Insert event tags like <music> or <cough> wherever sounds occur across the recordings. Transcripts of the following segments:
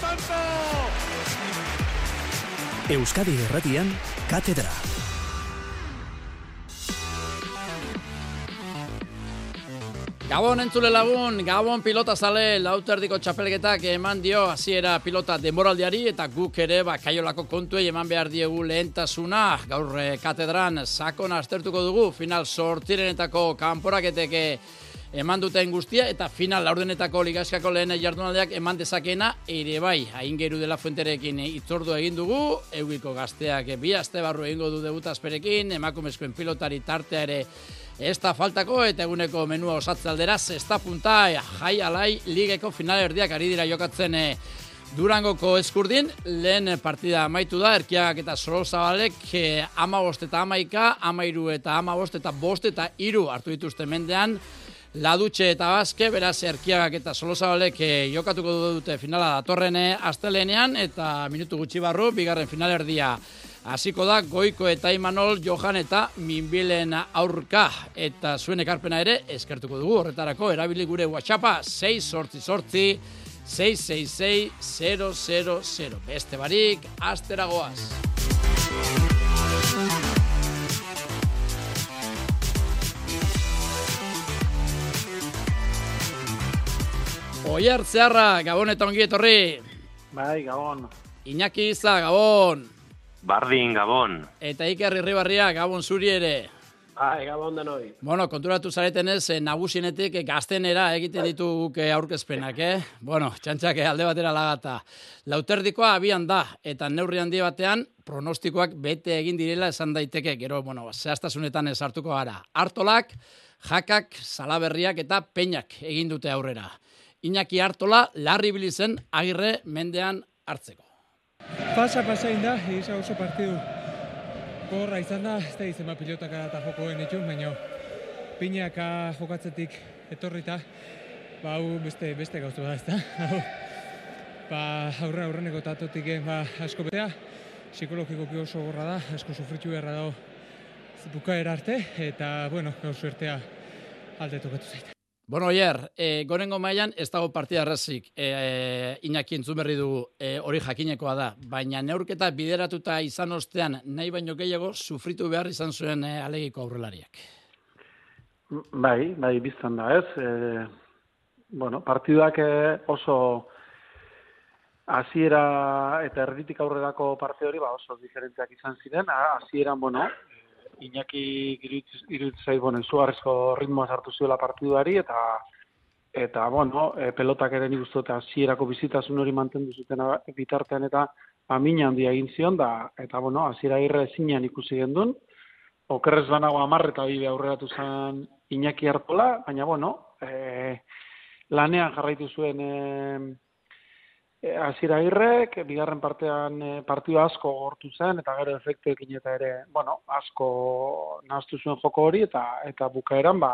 tanto! Euskadi Erratian, Katedra. Gabon entzule lagun, Gabon pilota zale lauterdiko txapelketak eman dio hasiera pilota demoraldiari eta guk ere ba, kaiolako kontuei eman behar diegu lehentasuna gaur eh, katedran sakon astertuko dugu final sortirenetako kanporaketeke eman duten guztia eta final laurdenetako ligaskako lehen jardunaldeak eman dezakena ere bai, hain geru dela fuenterekin itzordu egin dugu, eugiko gazteak bi aste barru egingo du debutazperekin, emakumezkoen pilotari tartea ere Ez da faltako eta eguneko menua osatze alderaz, ez da punta jai alai ligeko final erdiak ari dira jokatzen e, Durangoko eskurdin, lehen partida amaitu da, erkiagak eta solozabalek e, ama bost eta amaika, ama iru eta ama bost eta bost eta iru hartu dituzte mendean, Ladutxe eta Baske, beraz, erkiagak eta solozabalek e, jokatuko dute finala datorrene astelenean, eta minutu gutxi barru, bigarren finalerdia Hasiko da Goiko eta Imanol Johan eta Minbilen aurka. Eta zuen ekarpena ere eskertuko dugu horretarako erabili gure WhatsAppa 6 sortzi sortzi 666 Beste barik, asteragoaz. Oier Zeharra, Gabon eta ongi etorri. Bai, Gabon. Iñaki Iza, Gabon. Bardin, Gabon. Eta Iker Irribarria, Gabon zuri ere. Bai, Gabon denoi. Bueno, konturatu zareten ez, eh, nagusienetik eh, gaztenera egiten ditu eh, aurkezpenak, eh? Bueno, txantxak alde batera lagata. Lauterdikoa abian da, eta neurri handi batean, pronostikoak bete egin direla esan daiteke, gero, bueno, zehaztasunetan ez hartuko gara. Artolak, jakak, salaberriak eta peinak egin dute aurrera. Iñaki Artola, larri bilizen agirre mendean hartzeko. Pasa, pasa inda, isa oso partidu. Gorra izan da, ez da izan pilotaka eta jokoen itxun, baina piñaka jokatzetik etorrita, ba, hau beste, beste gauzu da, ez da. ba, aurre aurreneko tatotik ba, asko betea, psikologikoki oso gorra da, asko sufritxu beharra dago bukaera arte, eta, bueno, gauzu ertea alde tokatu zaita. Bueno, oier, e, gorengo mailan ez dago partida errazik e, e, inaki entzun berri dugu hori jakinekoa da, baina neurketa bideratuta izan ostean nahi baino gehiago sufritu behar izan zuen e, alegiko aurrelariak. Bai, bai, biztan da ez. E, bueno, partiduak oso hasiera eta erditik aurrerako parte hori ba oso diferentziak izan ziren. Hasieran, bueno, Iñaki iruditzen bueno, izugarrizko ritmoa sartu zuela partiduari, eta eta, bueno, e, pelotak ere nik uste, hasierako bizitasun hori mantendu zuten bitartean, eta amina handia egin zion, da, eta, bueno, hasiera irre zinean ikusi gendun, okerrez banago amarre eta bibe aurreratu zen Iñaki hartola, baina, bueno, e, lanean jarraitu zuen e, Azira irrek, bigarren partean e, partidu asko gortu zen, eta gero efektuekin eta ere, bueno, asko nahaztu zuen joko hori, eta eta bukaeran, ba,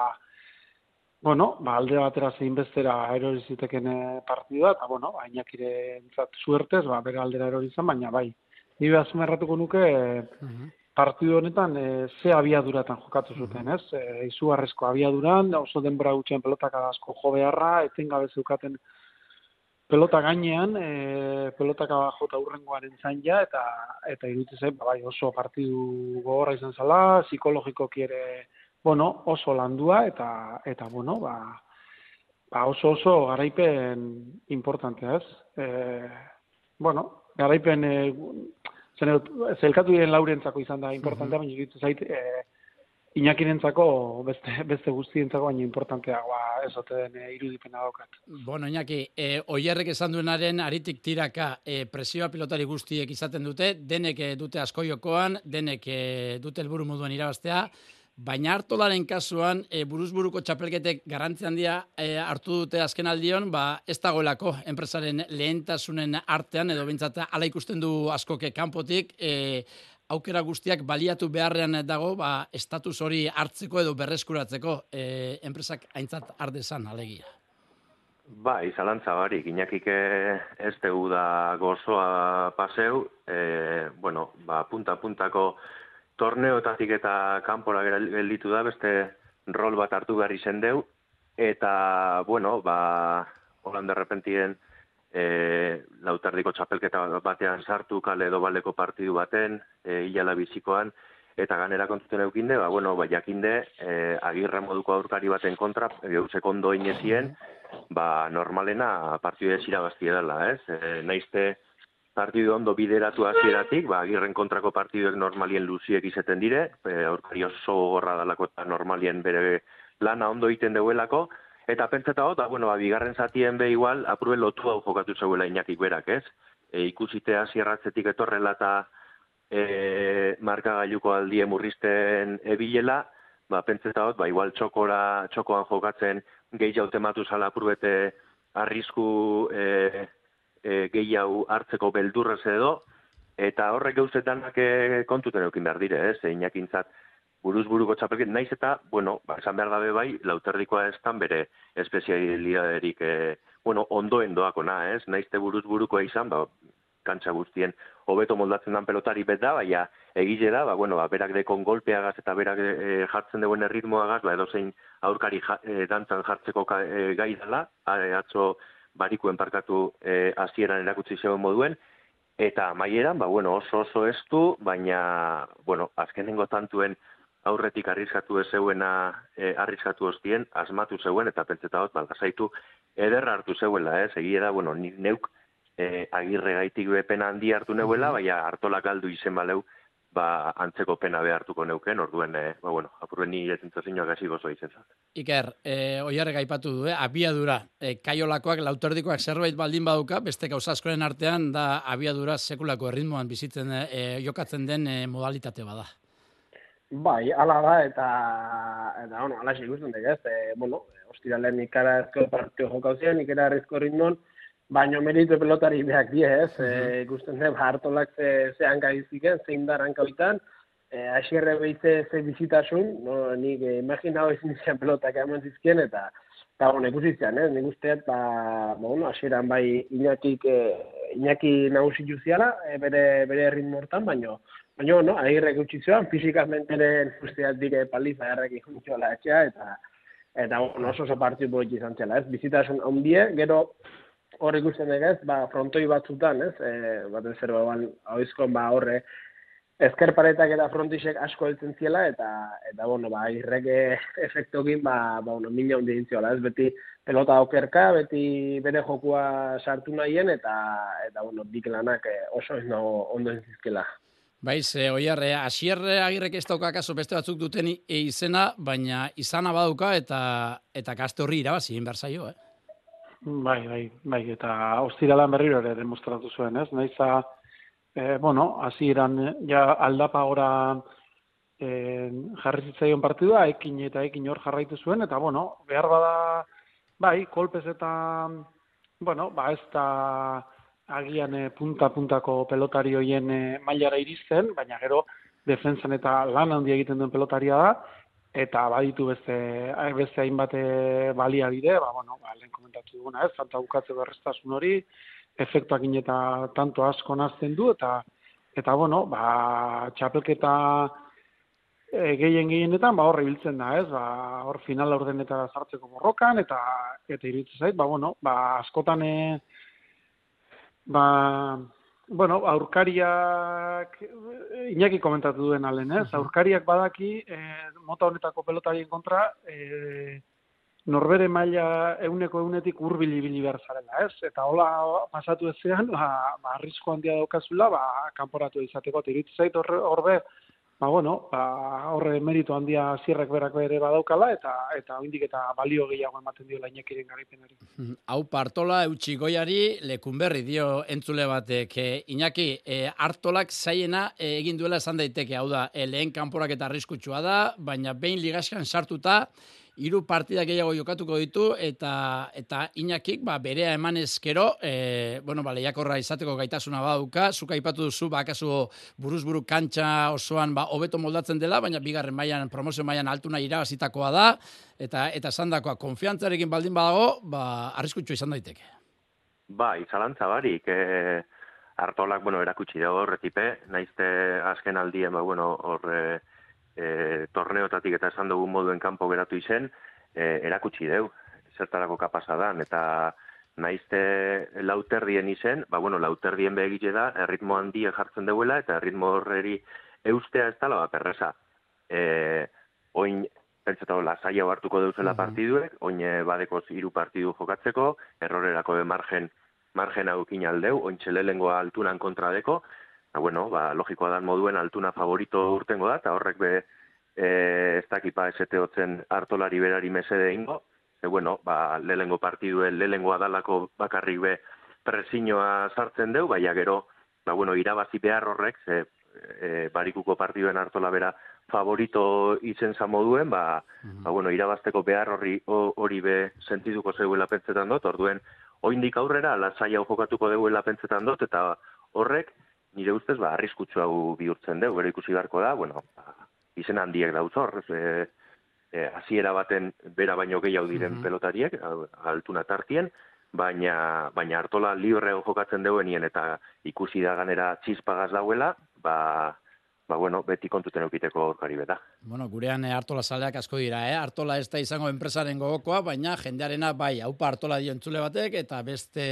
bueno, ba, alde batera zein bestera erori ziteken eh, partidua, eta, bueno, ba, inakire suertez, ba, bere aldera erori zen, baina, bai, nire azumerratuko nuke, e, partidu honetan, e, ze abiaduratan jokatu zuten, ez? E, izugarrezko abiaduran, oso denbora gutxen pelotak asko jo beharra, etengabe zeukaten, pelota gainean, e, pelotaka bajo eta urrengoaren zain ja, eta, eta iruditzen zen, ba, bai, oso partidu gogorra izan zala, psikologikoki ere, bueno, oso landua, eta, eta bueno, ba, ba oso oso garaipen importantea, ez? E, bueno, garaipen, e, zelkatu diren laurentzako izan da importantea, uh -huh. baina iruditzen zait, e, Iñakirentzako beste beste guztientzako baina importanteagoa ote den e, irudipena daukat. Bueno, Iñaki, e, oierrek esan duenaren aritik tiraka e, presioa pilotari guztiek izaten dute, denek dute asko jokoan, denek dute helburu moduan irabaztea, baina hartolaren kasuan e, buruzburuko txapelketek garantzi handia e, hartu dute azken aldion, ba, ez dagoelako enpresaren lehentasunen artean, edo bintzata ala ikusten du askoke kanpotik, e, aukera guztiak baliatu beharrean dago, ba, estatus hori hartzeko edo berreskuratzeko e, enpresak aintzat ardezan alegia. Ba, izalantza barik, inakik ez dugu da gozoa paseu, e, bueno, ba, punta-puntako torneotatik eta kanpora gelditu da, beste rol bat hartu behar izen deu, eta, bueno, ba, holan derrepentien e, lautardiko txapelketa batean sartu kale edo baleko partidu baten, e, hilala bizikoan, eta ganera kontuten eukinde, ba, bueno, ba, jakinde, e, agirra moduko aurkari baten kontra, geuzek ondo inezien, ba, normalena partidu ez irabazti edala, ez? E, naizte partidu ondo bideratu hasieratik, ba, agirren kontrako partiduek normalien luziek izeten dire, e, aurkari oso gorra dalako eta normalien bere lana ondo egiten deuelako, eta pentseta hot, ba, bueno, ba, bigarren zatien be igual, apurbe lotu hau jokatu zeuela inakik berak, ez? E, ikusite hasierratzetik etorrela eta e, marka gailuko aldie murrizten ebilela, ba, pentseta hot, ba, igual txokora, txokoan jokatzen gehi jaute matu zala apurbete arrisku e, e, gehiago hartzeko beldurrez edo, eta horrek gauzetanak e, kontuten eukin behar dire, ez, inakintzat buruz buruko txapelket, naiz eta, bueno, ba, esan behar dabe bai, lauterrikoa ez bere espezialidaderik, e, bueno, ondoen doakona, ez, naiz te buruz burukoa izan, ba, kantxa guztien hobeto moldatzen dan pelotari bet da, baina egile da, ba, bueno, ba, berak dekon golpeagaz eta berak e, jartzen duen erritmoagaz, ba, edo zein aurkari ja, e, dantzan jartzeko ka, e, gai dela, atzo barikuen parkatu e, azieran erakutsi zegoen moduen, eta maieran, ba, bueno, oso oso estu, baina, bueno, azkenengo tantuen aurretik arriskatu ez zeuena e, arriskatu ostien, asmatu zeuen, eta pentseta hot, balgazaitu, ederra hartu zeuela, ez, egia da, bueno, nik neuk e, agirre gaitik pena handi hartu neuela, baina hartolak galdu izen baleu, ba, antzeko pena behartuko neuken, orduen, e, ba, bueno, apurren ni etentzazioak hasi gozo izen zat. Iker, e, oiarre gaipatu du, eh? abiadura, e, kaiolakoak, lauterdikoak zerbait baldin baduka, beste gauza askoren artean, da abiadura sekulako erritmoan bizitzen e, jokatzen den e, modalitate bada. Bai, ala da, eta, eta bueno, ala ikusten dek ez, e, bueno, ostiralen ikara ezko partio jokauzien, ikera errizko ritmon, baino meritu pelotari behak die, ez? E, ikusten dut, hartolak ze, ze hanka iziken, zein da hanka e, asierre behitze ze bizitasun, no, nik e, imaginau ezin izan pelotak eman zizkien, eta, eta bueno, ikusitzen, eh? nik usteet, ba, ba, bueno, asieran bai inakik, e, inaki nagusi juziala, e, bere, bere errin mortan, baino, baino, no, agirrek utxizioan, fizikamente ere dire paliza errek ikuntxoa etxea, eta, eta bueno, oso oso partiu boi izan zela, ez? Bizitasun ondie, gero, hor ikusten egez, ba, frontoi batzutan, ez, e, bat ez zer, ba, ba, horre, ezker paretak eta frontisek asko heltzen ziela, eta, eta, bueno, ba, irreke efektokin, ba, ba, bueno, mila hundi ez, beti pelota okerka, beti bere jokua sartu nahien, eta, eta, bueno, dik lanak eh, oso ez nago ondo entzizkela. Baiz, e, oiarre, asierre agirrek ez dauka kaso beste batzuk duten izena, baina izana baduka eta eta gazte horri irabazi, inbertsaio, eh? Bai, bai, bai, eta ostiralan berriro ere demostratu zuen, ez? Naiza, e, bueno, hasi iran, ja aldapa gora e, jarri zitzaion partidua, ekin eta ekin hor jarraitu zuen, eta, bueno, behar bada, bai, kolpez eta, bueno, ba, ez da agian e, punta-puntako pelotari hoien e, mailara iristen, baina gero, defensan eta lan handi egiten duen pelotaria da, eta baditu beste beste hainbat eh, baliabide, ba bueno, ba lehen komentatu duguna, ez, tanta bukatzeko errestasun hori, efektuak eta tanto asko nazten du eta eta bueno, ba txapelketa e, gehien gehienetan ba hor ibiltzen da, ez? Ba hor final laurdenetara sartzeko borrokan eta eta iritsi zait, ba bueno, ba askotan e, ba Bueno, aurkariak, inaki komentatu duen alen, ez? Aurkariak badaki, e, mota honetako pelotarien kontra, e, norbere maila euneko eunetik urbili bili behar zarela, ez? Eta hola pasatu ezean, ba, ba, handia daukazula, ba, kanporatu izateko, iritu zait horbe, ba, bueno, ba, horre merito handia zierrek berak bere badaukala, eta eta indik eta balio gehiago ematen dio lainekiren garaipenari. <laughs> Hau partola eutxi goiari lekunberri dio entzule batek. E, Iñaki, e, hartolak zaiena e, egin duela esan daiteke, hau da, e, lehen kanporak eta arriskutsua da, baina behin ligaskan sartuta, hiru partida gehiago jokatuko ditu eta eta Iñakik ba berea emanez gero e, bueno ba leiakorra izateko gaitasuna baduka zuka aipatu duzu ba akaso buruz buru kantxa osoan ba hobeto moldatzen dela baina bigarren mailan promozio mailan altuna irabazitakoa da. Eta eta esandakoa konfiantzarekin baldin badago ba arriskutsu izan daiteke. Ba izalantza barik e, hartolak bueno erakutsi dago horretipe naizte azken aldien ba bueno hor e, torneotatik eta esan dugun moduen kanpo geratu izen, e, erakutsi deu, zertarako kapasadan, eta naizte lauterdien izen, ba, bueno, lauterdien begitze da, erritmo handia jartzen deuela, eta erritmo horreri eustea ez dala, ba, perresa. E, oin, pentsatu, lasaia hartuko deuzela partiduek, oin e, badekoz hiru partidu jokatzeko, errorerako margen, margen haukin aldeu, oin txelelengoa altunan kontra deko, bueno, ba, logikoa dan moduen altuna favorito urtengo da, eta horrek be, e, ez dakipa esete hotzen hartolari berari mesede ingo, e, bueno, ba, lehengo partiduen, lehengo adalako bakarrik be presinoa sartzen deu, baina gero, ba, bueno, irabazi behar horrek, ze, e, barikuko partiduen hartola bera favorito izen moduen, ba, ba, bueno, irabazteko behar horri hori be sentiduko zeuela pentsetan dut, orduen, oindik aurrera, lasai hau jokatuko deuela pentsetan dut, eta horrek, nire ustez, ba, arriskutsu hau bihurtzen deu, bero ikusi beharko da, bueno, ba, izen handiek dauz hor, e, e, hasiera baten bera baino gehiago diren mm pelotariek, altuna tartien, baina, baina hartola libre jokatzen deuenien eta ikusi da ganera txispagaz dauela, ba, ba bueno, beti kontuten eukiteko orkari beta. Bueno, gurean eh, hartola zaleak asko dira, eh? Hartola ez da izango enpresaren gogokoa, baina jendearena bai, haupa hartola dio entzule batek, eta beste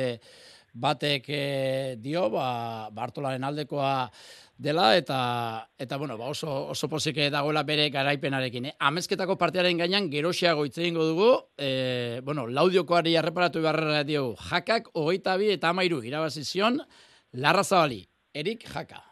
batek eh, dio, ba, ba hartolaren aldekoa dela eta eta bueno, ba oso oso posik dagoela bere garaipenarekin. Eh? Amezketako partearen gainean geroxiago hitze eingo dugu. Eh, bueno, Laudiokoari erreparatu beharra dio. Jakak 22 eta 13 irabazi zion Larrazabali. Erik Jaka.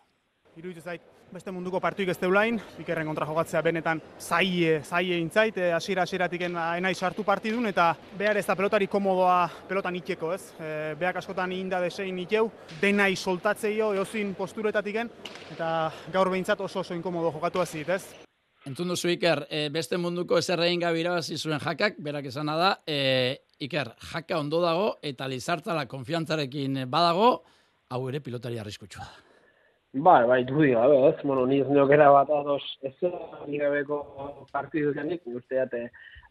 Iruditzen zait beste munduko partuik ez deulain, ikerren kontra jokatzea benetan zaie, zaie intzait, e, asira asiratik enai sartu partidun, eta behar ez da pelotari komodoa pelotan itxeko, ez? E, behak askotan inda desein itxeu, denai soltatzeio, eozin posturetatik eta gaur behintzat oso oso inkomodo jokatu azit, ez? Entzun duzu Iker, e, beste munduko ezerrein gabira zuen jakak, berak esana da, e, Iker, jaka ondo dago, eta lizartzala konfiantzarekin badago, hau ere pilotari arriskutsua da. Bai, bai, du dira, ez, bueno, niz neokera bat ados ez nigabeko partidu zenik, uste dute,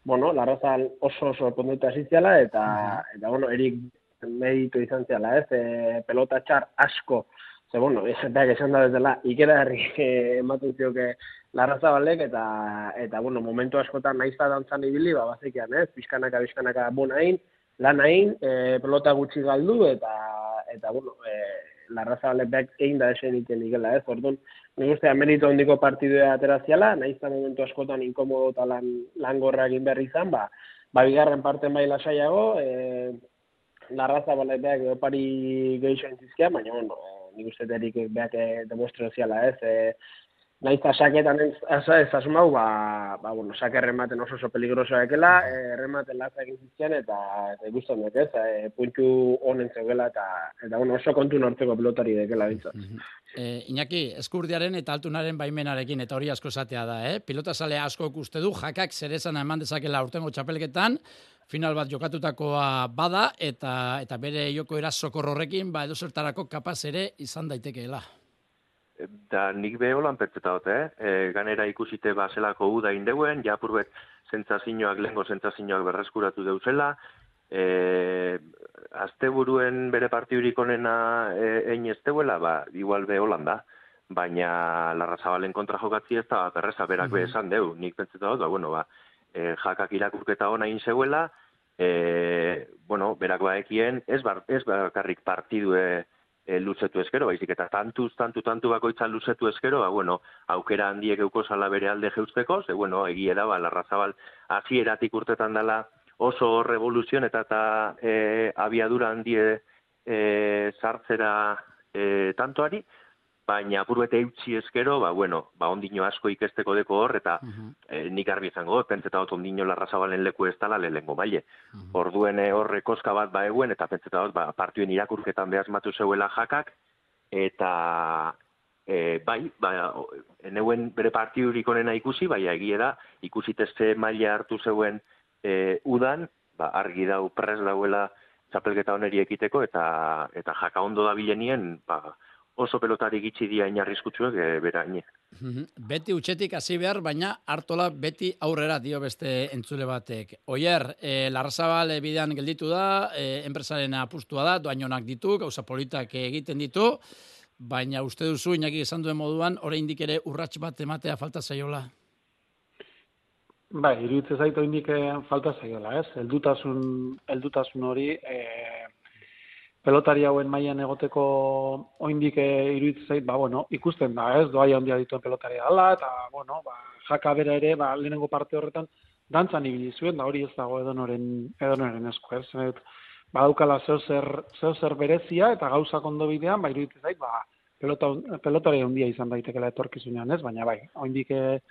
bueno, larrazal oso oso ponduta ziziala, eta, eta, bueno, erik meditu izan ziala, ez, e, pelota txar asko, ze, bueno, esateak esan da bezala, ikera herri e, ematen zioke larraza balek, eta, eta, bueno, momentu askotan nahiz da dantzan ibili, ba, bazekian, ez, bizkanaka, bizkanaka, bonain, lan hain, e, pelota gutxi galdu, eta, eta, bueno, e, larraza beak egin da esen iten ez? Orduan, nik uste, amerito hondiko partidua ateraziala, nahiz momentu askotan inkomodo eta lan, lan egin behar izan, ba, ba bigarren parten bai lasaiago, e, larraza bale beak opari gehiago entzizkia, baina, bueno, e, nik uste, derik beak demostraziala, ez? E, Naiz eta saketan ez, ez, ez asumau, ba, ba, bueno, sake errematen oso oso peligrosoa ekela, eh, errematen latza egin zitzen, eta, eta ikusten dut, ez, e, puntu honen zegoela, eta, eta bueno, oso kontu nortzeko pilotari dekela bintzat. Mm Iñaki, eskurdiaren eta altunaren baimenarekin, eta hori asko zatea da, eh? pilota sale asko uste du, jakak zerezan eman dezakela urtengo txapelketan, final bat jokatutakoa bada, eta eta bere joko era sokorrorrekin, ba, edo zertarako kapaz ere izan daitekeela da nik be holan pentsetat, eh? E, ganera ikusite ba zelako uda indeuen, ja purbet sentsazioak lengo sentsazioak berreskuratu deuzela. Eh, asteburuen bere partidurik onena eh ein esteuela, ba igual be holan da. Baina Larrazabalen kontra jokatzi ez da perresa berak be esan deu. Nik pentsetat, ba bueno, ba e, jakak irakurketa ona in zeuela, eh bueno, berak baekien ez bar, ez bakarrik partidue e, luzetu eskero, baizik eta tantuz, tantu, tantu bakoitza luzetu eskero, ba, bueno, aukera handiek euko sala bere alde jeuzteko, ze, bueno, egia da, ba, larrazabal, eratik urtetan dela oso revoluzion eta eta e, abiadura handie e, sartzera e, tantoari, baina burbete eutzi eskero, ba, bueno, ba, ondino asko ikesteko deko hor, eta uh -huh. e, nik argi izango, pentseta dut ondino larrazabalen leku ez tala lehengo maile. Uh -huh. Orduen eh, horre koska bat ba eguen, eta pentseta dut, ba, partuen irakurketan behazmatu zeuela jakak, eta e, bai, ba, eneuen bere partidurik onena ikusi, bai, egie da, ikusi teste maila hartu zeuen e, udan, ba, argi dau pres dauela txapelketa oneri ekiteko, eta, eta jaka ondo da bilenien, ba, oso pelotari gitxi dia inarrizkutsuak e, bera mhm. Beti utxetik hasi behar, baina hartola beti aurrera dio beste entzule batek. Oier, e, Larrazabal bidean gelditu da, e, enpresaren apustua da, doainonak ditu, gauza politak egiten ditu, baina uste duzu, inaki esan duen moduan, oraindik ere urrats bat ematea falta zaiola? Bai, iruditze zaitu indik falta zaiola, ez? Eldutasun, eldutasun hori, eh, pelotari hauen mailan egoteko oindik e, iruditzen zait, ba, bueno, ikusten da, ez, doaia handia dituen pelotari dala, eta, bueno, ba, jaka bera ere, ba, lehenengo parte horretan, dantzan ibili zuen, da hori ez dago edonoren, edonoren esku, ez, et, badaukala zeu zer, zeu zer berezia, eta gauzak ondo bidean, ba, iruditzen zait, ba, pelota, pelotari handia izan daitekela etorkizunean, ez, baina bai, oindik, e,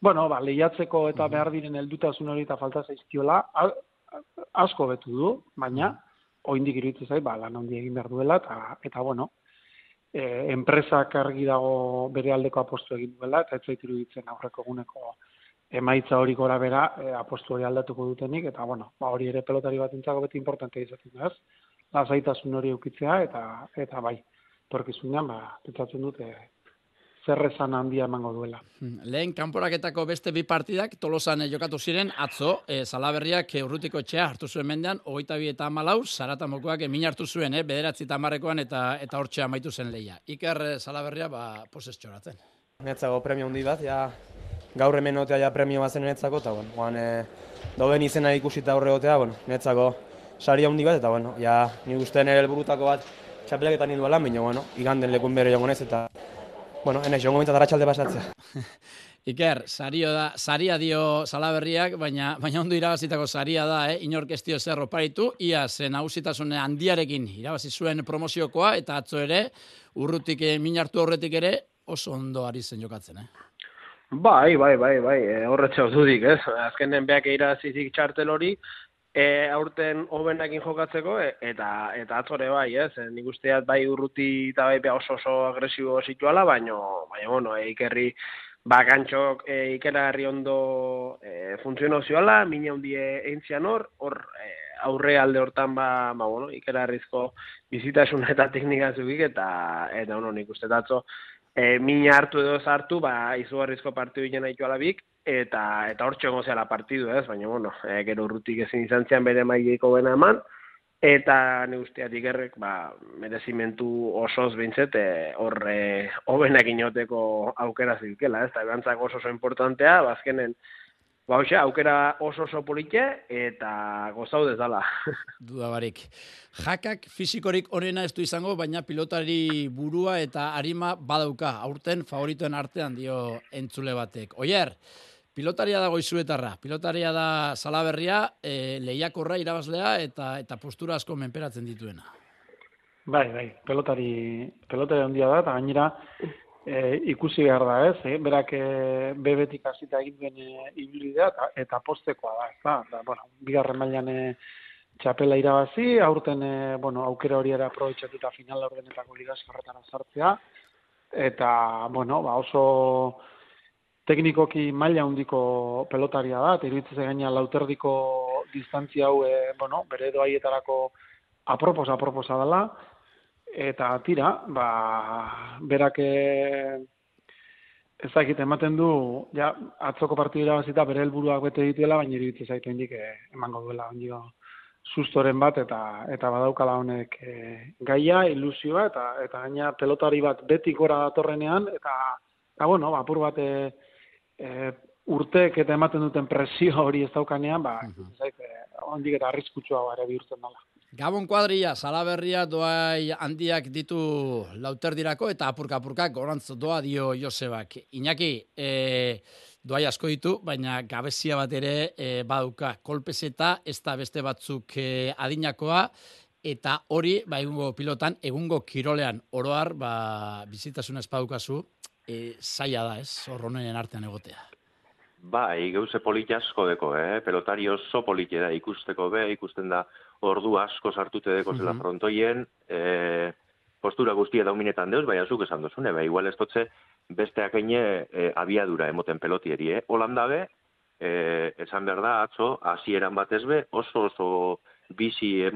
bueno, ba, lehiatzeko eta behar diren heldutasun hori eta falta zaizkiola, asko betu du, baina, oindik iruditzen zait, ba, lan handi egin behar duela, eta, eta bueno, e, enpresak argi dago bere aldeko apostu egin duela, eta ez zait iruditzen aurreko eguneko emaitza hori gora bera e, apostu hori aldatuko dutenik, eta bueno, ba, hori ere pelotari bat entzako beti importante izaten da, lasaitasun hori eukitzea, eta, eta bai, torkizunean, ba, pentsatzen dute, zerrezan handia emango duela. Hmm, lehen kanporaketako beste bi partidak tolosan eh, jokatu ziren atzo, e, eh, salaberriak e, urrutiko etxea hartu zuen mendean, hogeita bi eta malau, zarata mokoak emin hartu zuen, e, bederatzi eta marrekoan eta eta hortxea maitu zen leia. Iker salaberria, ba, poses txoratzen. Netzako premio hundi bat, ja, gaur hemen otea ja premio bat zen netzako, eta bueno, guan, e, doben izena ikusita horre otea, bueno, netzako saria hundi bat, eta bueno, ja, ni guztien ere elburutako bat txapelaketan induela, baina, bueno, iganden lekun bere jongonez, eta bueno, enaiz, jongo mintzat arratxalde pasatzea. <laughs> Iker, sario da, saria dio salaberriak, baina baina ondo irabazitako saria da, eh? inork ez dio zer oparitu, ia zen hausitasune handiarekin irabazi zuen promoziokoa, eta atzo ere, urrutik eh, minartu horretik ere, oso ondo ari zen jokatzen, eh? Bai, bai, bai, bai, e, horretxe dudik, ez? Azkenen beak irazizik txartel hori, e, aurten hobenakin jokatzeko e, eta eta atzore bai, ez? E, nik usteat bai urruti eta bai oso oso agresibo situala, baino baina bueno, e, ikerri bakantxok e, ikerarri ondo e, funtziono zioala, mina hundie eintzian hor, hor e, aurre alde hortan ba, ba bueno, ikerarrizko bizitasun eta teknika zubik eta eta bueno, nik uste atzo e, mina hartu edo zartu, ba, izugarrizko partidu ginen haitu alabik, eta eta hortxe egon zela partidu, ez? Baina bueno, e, gero urrutik ezin izan zian bere mailiko bena eman eta ne usteatik errek, ba, merezimentu osoz bintzet, e, horre hobenak inoteko aukera zilkela, ez? Eta ebantzak oso oso importantea, bazkenen, ba, hoxe, aukera oso oso politxe, eta gozau dezala. <laughs> Duda barik. Jakak fizikorik onena ez du izango, baina pilotari burua eta arima badauka, aurten favoritoen artean dio entzule batek. Oier, Pilotaria da goizuetarra, pilotaria da salaberria, e, lehiakorra irabazlea eta eta postura asko menperatzen dituena. Bai, bai, pelotari, pelotari handia da, eta gainera e, ikusi behar da ez, eh? berak e, bebetik hasita egin duen e, ibilidea eta, eta postekoa da, ez da, da bueno, bigarren mailan e, txapela irabazi, aurten e, bueno, aukera hori ere aprobetsatu eta final ordenetako ligazio horretan azartzea, eta bueno, ba, oso teknikoki maila handiko pelotaria da, iruditzen gaina lauterdiko distantzia hau, e, bueno, bere doaietarako aproposa, aproposa dela, eta tira, ba, berak eh, ez dakit ematen du, ja, atzoko partidura bazita bere helburuak bete dituela, baina iruditzen zaitu indik eh, emango duela, ondio, sustoren bat, eta eta badaukala honek e, gaia, ilusioa, eta eta gaina pelotari bat beti gora datorrenean, eta, eta bueno, apur bat, e, urteek eta ematen duten presio hori ez daukanean, ba, uh -huh. ondik eta arriskutsua bare bihurtzen dela. Gabon kuadria, salaberria doai handiak ditu lauterdirako eta apurka-apurka gorantz doa dio Josebak. Iñaki, e, doai asko ditu, baina gabezia bat ere e, baduka kolpezeta, ez da beste batzuk e, adinakoa, eta hori, ba, egungo pilotan, egungo kirolean, oroar, ba, bizitasun ez badukazu, e, zaila da, ez, horronen artean egotea. Bai, gauze polit asko deko, eh? pelotari oso polite da ikusteko be, ikusten da ordu asko sartute deko zela mm frontoien, e, postura guztia dauminetan deuz, bai azuk esan dozune, bai, igual ez totze besteak ene e, abiadura emoten pelotieri, eh? Holanda be, e, esan behar da, atzo, hasieran batez be, oso oso bizi e,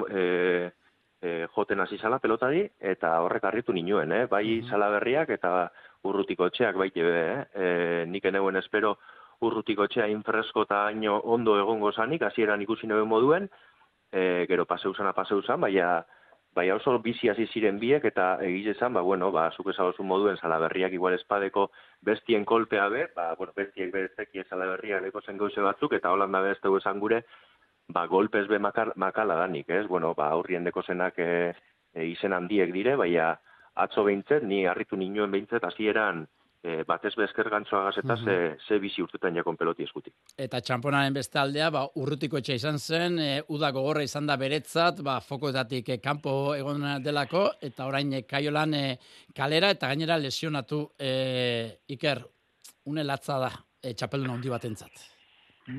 e, joten hasi zala pelotari, eta horrek harritu ninuen, eh? bai mm berriak, eta urrutiko etxeak baite be, eh? E, nik eneuen espero urrutiko etxea infresko eta haino ondo egongo zanik, hasieran ikusi nebe moduen, e, gero paseuzana paseuzan, baina baina oso bizi hasi ziren biek eta egize zan, ba, bueno, ba, zuk ezagozu moduen salaberriak igual espadeko bestien kolpea be, ba, bueno, bestiek berezeki salaberriak leko zen gauze batzuk, eta holanda be esan gure, ba, golpez be makala danik, ez? Bueno, ba, aurrien deko zenak e, e, izen handiek dire, baina atzo behintzet, ni harritu ninoen behintzet, hasieran e, batez bezker gantzoa eta ze, ze bizi urtetan jakon peloti eskutik. Eta txamponaren beste aldea, ba, urrutiko etxe izan zen, e, uda gogorra izan da beretzat, ba, fokoetatik e, kanpo egon delako, eta orain e, kaiolan e, kalera, eta gainera lesionatu e, iker, une latza da, e, txapeldun handi batentzat.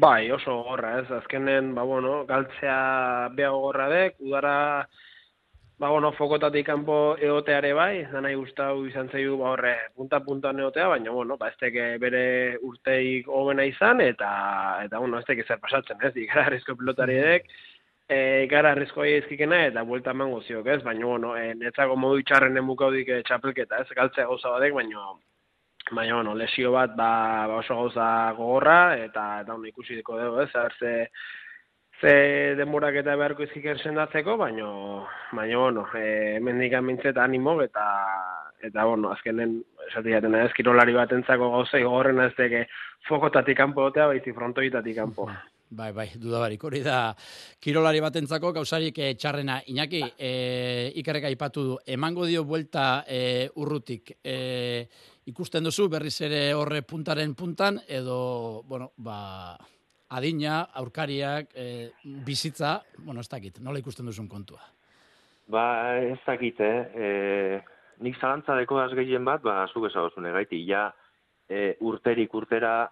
Bai, oso gogorra, ez, azkenen, ba, bueno, galtzea beha gogorra dek, udara, ba, bueno, fokotatik kanpo eoteare bai, da nahi gustau izan zeidu, ba, horre, punta-punta eotea, baina, bueno, ba, ez teke bere urteik hogena izan, eta, eta bueno, ez zer pasatzen, ez, ikara arrizko pilotari edek, e, ikara arrizko ezkikena, eta buelta eman goziok, ez, baina, bueno, e, netzako modu itxarren emukaudik e, txapelketa, ez, galtzea gauza badek, baina, baina, bueno, lesio bat, ba, ba oso gauza gogorra, eta, eta, bueno, ikusi dugu, ez, ze, ze denborak eta beharko izkik sendatzeko, baino, baino, bueno, e, mendik amintzet animo, eta, eta, bueno, azkenen, esati jaten, ez, kirolari bat entzako gauzei gogorren ez teke fokotatik kanpo dotea, baizi frontoitatik kanpo. Bai, bai, dudabarik, hori da, kirolari batentzako gauzarik e, txarrena. Iñaki, e, ikerreka ipatu du, emango dio buelta e, urrutik. E, ikusten duzu berriz ere horre puntaren puntan, edo, bueno, ba, adina, aurkariak, e, bizitza, bueno, ez dakit, nola ikusten duzun kontua? Ba, ez dakit, eh? E, nik zalantza deko gehien bat, ba, zuk ezagozun egaiti, ja, e, urterik urtera,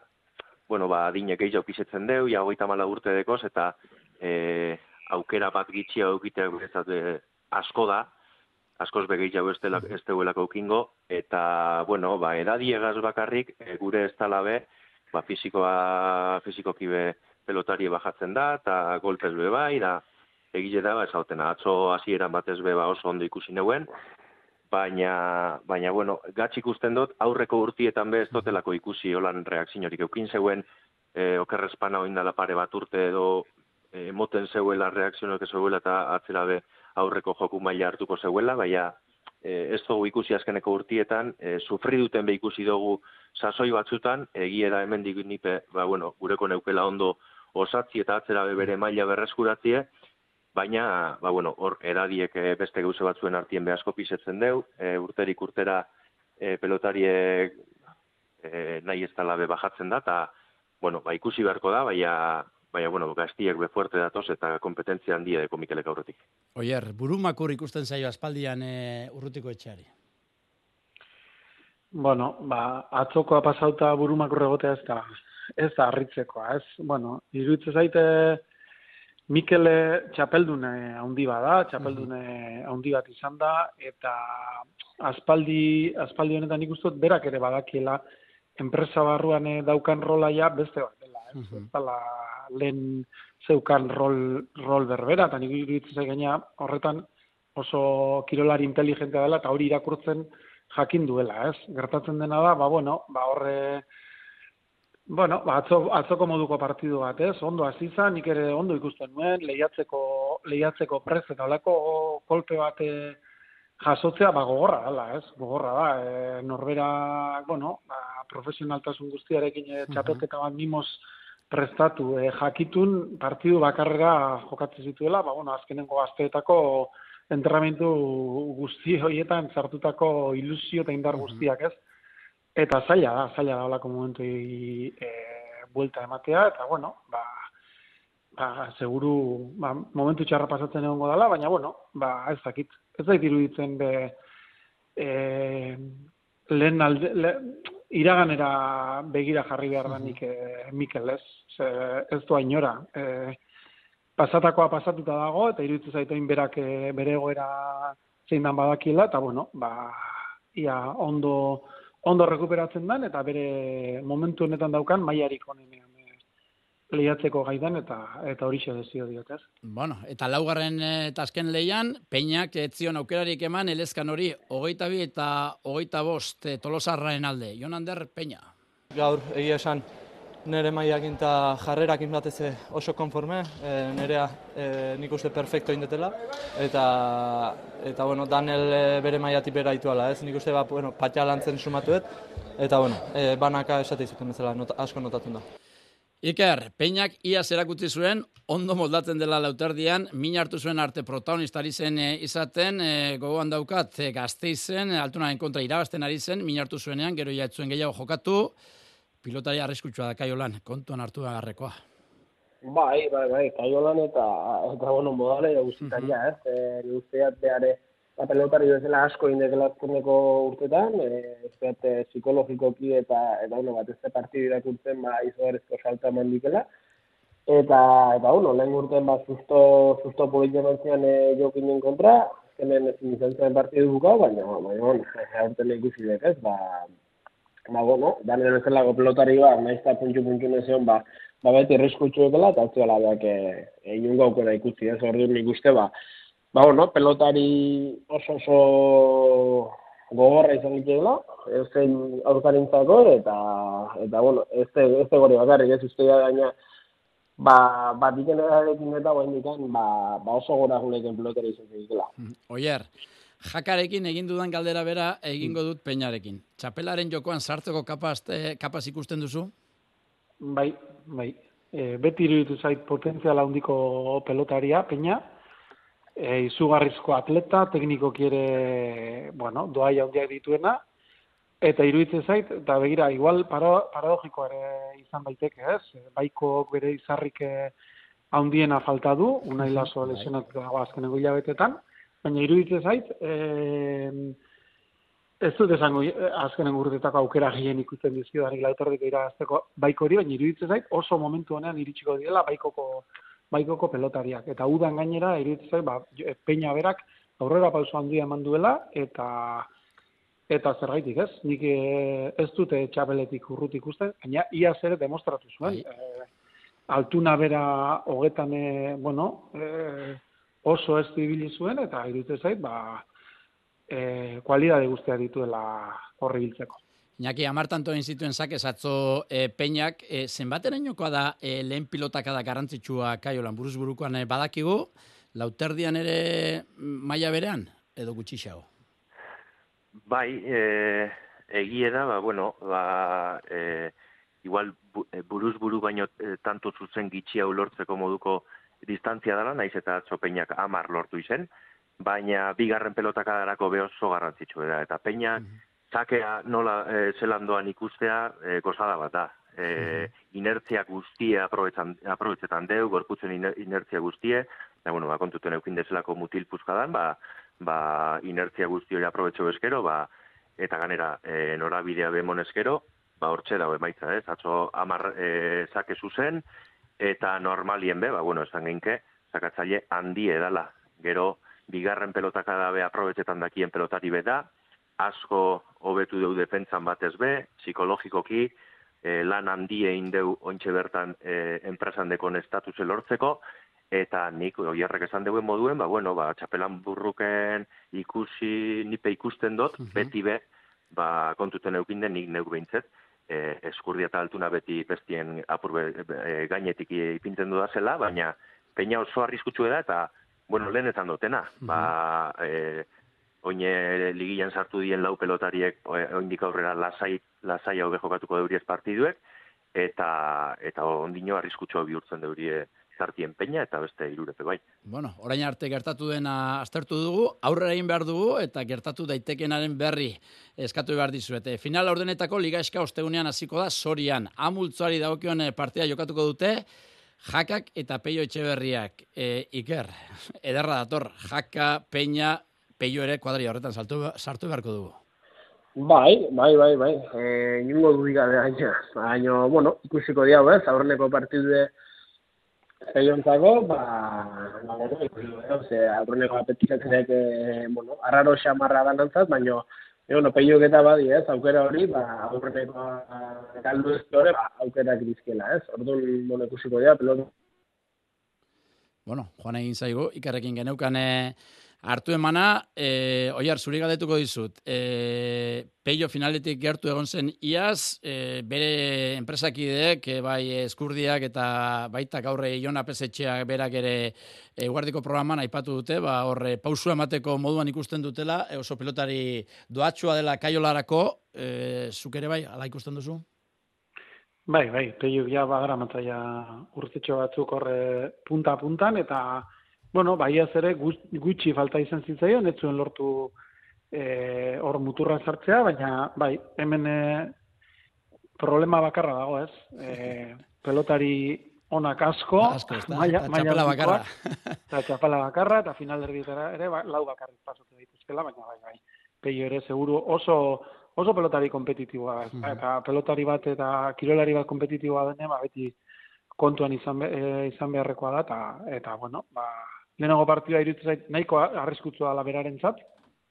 bueno, ba, adine gehiago pisetzen deu, ja, goita mala urte dekoz, eta e, aukera bat gitxia aukiteak bezat e, asko da, askoz begeiago ez, ez deuelako ukingo, eta, bueno, ba, edadiegaz bakarrik, e, gure ez talabe, ba, fizikoa, fizikoki be pelotari bajatzen da, eta golpez be bai, da, egile da, ba, esauten, atzo hasieran batez be ba oso ondo ikusi neuen, baina, baina, bueno, gatz ikusten dut, aurreko urtietan be ez dotelako ikusi holan reakzinorik eukin zeuen, e, okerrezpana oindala pare bat urte edo e, moten zeuela reakzioak zeuela eta atzera be aurreko joku maila hartuko zeuela, baina e, ez dugu ikusi azkeneko urtietan, e, sufri duten be ikusi dugu sasoi batzutan, egie da hemen nipe, ba, bueno, gureko neukela ondo osatzi eta atzera bere maila berreskuratie, baina, ba, bueno, hor, eradiek e, beste gauze batzuen artien behasko pisetzen deu, e, urterik urtera e, pelotariek e, nahi ez talabe bajatzen da, eta, bueno, ba, ikusi beharko da, baina, baina, bueno, gaztiek befuerte datoz eta kompetentzia handia deko Mikelek aurretik. Oier, burumakur ikusten zaio aspaldian e, urrutiko etxeari? Bueno, ba, atzokoa pasauta burumakur egotea ez da, ez da harritzekoa, ez? Bueno, iruditzen zaite Mikele txapeldune handi bada, txapeldune handi bat izan da, eta aspaldi, aspaldi honetan ikustot berak ere badakiela enpresa barruan eh, daukan rola ja beste bat ez? Uh -huh. lehen zeukan rol, rol berbera, eta nik iruditzen gaina horretan oso kirolari inteligentea dela, eta hori irakurtzen jakin duela, ez? Gertatzen dena da, ba, bueno, ba, horre, bueno, ba, atzo, atzoko moduko partidu bat, ez? Ondo hasi nik ere ondo ikusten nuen, lehiatzeko, lehiatzeko prez, eta olako kolpe bat jasotzea, ba, gogorra dela, ez? Gogorra da, e, norbera, bueno, ba, profesionaltasun guztiarekin e, txapelketa bat mimos prestatu, e, jakitun partidu bakarrera jokatzen zituela, ba, bueno, azkenengo gazteetako entrenamendu guzti horietan sartutako ilusio eta indar guztiak, ez? Eta zaila da, zaila da holako momentu e, buelta ematea, eta bueno, ba, ba, seguru, ba, momentu txarra pasatzen egongo dela, baina bueno, ba, ez dakit, ez da iruditzen be, e, lehen alde, le, iraganera begira jarri behar da nik e, Mikel, ez? Ze, ez du ainora. E, pasatakoa pasatuta dago, eta iruditzen zaitoin berak e, bere egoera zein dan badakiela, eta bueno, ba, ia ondo, ondo rekuperatzen dan, eta bere momentu honetan daukan maiarik onenean e, lehiatzeko gaidan, eta eta hori xe dezio diotez. Bueno, eta laugarren e, eta azken lehian, peinak etzion aukerarik eman, elezkan hori, hogeita bi eta hogeita bost e, tolosarraen alde. Jonander, peina. Gaur, egia esan, nire maiakin eta jarrerakin batez oso konforme, e, nirea e, nik uste perfecto indetela, eta, eta bueno, Daniel bere maiatik bera ituala, ez nik uste ba, bueno, patxa lantzen sumatuet, eta bueno, e, banaka esate izuten bezala not, asko notatun da. Iker, Peñak ia zerakutzi zuen, ondo moldatzen dela lauterdian, min hartu zuen arte protagonistari zen e, izaten, e, gogoan daukat, e, gazteizen, altunaren kontra irabazten ari zen, min hartu zuenean, gero jaetzuen gehiago jokatu, pilotari arriskutsua da kaiolan, kontuan hartu da garrekoa. Bai, bai, bai, kaiolan eta, eta bueno, modale guztitaria, uh -huh. ez, e, behare, ba, pelotari bezala asko indekela azkeneko urtetan, e, ez e, psikologikoki eta, eta bueno, bat ez partidu irakurtzen, ba, izogarezko salta mandikela. Eta, eta bueno, lehen urtean, ba, susto, susto politia mantzian e, jokinen kontra, azkenen ezin izan zen partidu bukau, baina, baina, bueno, aurten ikusi dek, ez, ba, ba, bueno, danen zelako pelotari ba, nahiz eta puntxu nezion, ba, ba, beti riskutxu eta hau zela, egin e, gaukera ikusi, ez, orduan nik uste, ba, ba, bueno, pelotari oso oso gogorra izan dituela, ez zen aurkarintzako, eta, eta, bueno, ez ez gori bakarrik, ez uste gaina, ba, ba, diken edarekin eta guen diken, ba, ba oso gora guleken pelotari izan dituela. Mm, oier, jakarekin egin dudan galdera bera egingo dut peinarekin. Txapelaren jokoan sartzeko kapaz, eh, kapaz ikusten duzu? Bai, bai. E, beti iruditu zait potentziala handiko pelotaria, peina, e, izugarrizko atleta, tekniko kiere, bueno, doa handiak dituena, eta iruditzen zait, eta begira, igual para, paradogiko ere izan baiteke, ez? Baiko bere izarrik handiena falta du, unai laso bai. lesionat dago azkeneko hilabetetan, baina iruditzen zait, e, ez dut esango azkenen urtetako aukera gehien ikusten dizkio danik lautordik iragazteko baiko hori, baina iruditzen zait oso momentu honean iritsiko diela baikoko baikoko pelotariak. Eta udan gainera, iritzai, ba, peina berak aurrera pauso handia eman duela, eta eta zergaitik ez, nik eh, ez dute txapeletik urrutik uste, baina ia zer demostratu zuen. E, altuna bera hogetan, bueno, e, oso ez ibili zuen, eta iruditzen zait, ba, e, kualidade guztia dituela horri biltzeko. Iñaki, amartanto egin zituen zake zatzo e, peinak, e, zenbaterainokoa da e, lehen pilotaka da garrantzitsua kaiolan buruz burukoan e, badakigu, lauterdian ere maila berean, edo gutxixago? Bai, e, egie da, ba, bueno, ba, e, igual buruz buru baino e, tanto zuzen gitxia lortzeko moduko distantzia dela, naiz eta peinak amar lortu izen, baina bigarren pelotaka darako behozo garrantzitsu da, eta peinak, mhm zakea nola e, zelan doan ikustea e, gozada bat da. E, inertzia guztia aprobetzetan deu, gorputzen inertzia guztie, eta bueno, ba, kontuten eukin dezelako mutil puzkadan, ba, ba, inertzia guzti hori aprobetxo eskero, ba, eta ganera e, norabidea bemon eskero, ba, hortxe dago emaitza, ez? Atzo amar e, zake zuzen, eta normalien be, ba, bueno, esan geinke, zakatzaile handi edala. Gero, bigarren pelotaka dabe aprobetzetan dakien pelotari beda, asko hobetu deu defentsan batez be, psikologikoki, e, lan handie egin deu ontxe bertan e, enpresan dekon estatus lortzeko, eta nik oierrek esan deuen moduen, ba, bueno, ba, txapelan burruken ikusi, nipe ikusten dut, beti be, ba, kontuten eukin den nik neuk behintzet, e, eskurdia eta altuna beti bestien apur be, e, gainetik ipintzen du da zela, baina peina oso arriskutsu da, eta, bueno, lehen esan dutena, ba, e, oine ligian sartu dien lau pelotariek oindik aurrera lasai lasai hau jokatuko deuriez partiduek eta eta ondino arriskutsu bihurtzen deurie zartien peña eta beste irurepe bai. Bueno, orain arte gertatu dena aztertu dugu, aurrera egin behar dugu eta gertatu daitekenaren berri eskatu behar dizuete. Final ordenetako liga eska ostegunean hasiko da sorian. Amultzuari dagokion eh, partia jokatuko dute, jakak eta peio etxeberriak. E, iker, <laughs> ederra dator, jaka, peña, peio ere kuadri horretan saltu, sartu beharko dugu. Bai, bai, bai, bai. Eh, ingo du diga baina, baina, bueno, ikusiko diau, ez, aurreneko partidu zeiontzako, ba, ba, bueno, ikusiko ze, aurreneko apetikatzen bueno, arraro xamarra da nantzat, baina, e, bueno, peio eta badi, ez, aukera hori, ba, aurreneko galdu ez hori, ba, aukera krizkela, ez, orduan, bueno, ikusiko diau, pelotu. Bueno, joan egin zaigu, ikarrekin geneukane, hartu emana, e, oiar, zuri galdetuko dizut, e, peio finaletik gertu egon zen iaz, e, bere enpresakideek, e, bai eskurdiak eta baita gaurre Ion Apesetxeak berak ere e, guardiko programan aipatu dute, ba, horre pausu emateko moduan ikusten dutela, e, oso pilotari doatxua dela kaiolarako, e, zuk ere bai, ala ikusten duzu? Bai, bai, peio ja badara mataia urtetxo batzuk horre punta-puntan, eta, bueno, bai ez ere gutxi falta izan zitzaion, ez zuen lortu e, hor muturra sartzea, baina, bai, hemen e, problema bakarra dago, ez? E, pelotari onak asko, asko maia, maia bakarra. Eta txapela bakarra, eta final erdietara ere, ba, lau bakarrik pasatu dituzkela, baina, bai, bai, peio ere, seguru oso oso pelotari kompetitiboa. Mm Eta pelotari bat eta kirolari bat kompetitiboa dene, ba, beti kontuan izan, be, izan beharrekoa da, eta, eta bueno, ba, lehenago partidua iruditzen zait nahiko arriskutsua da beraren zat,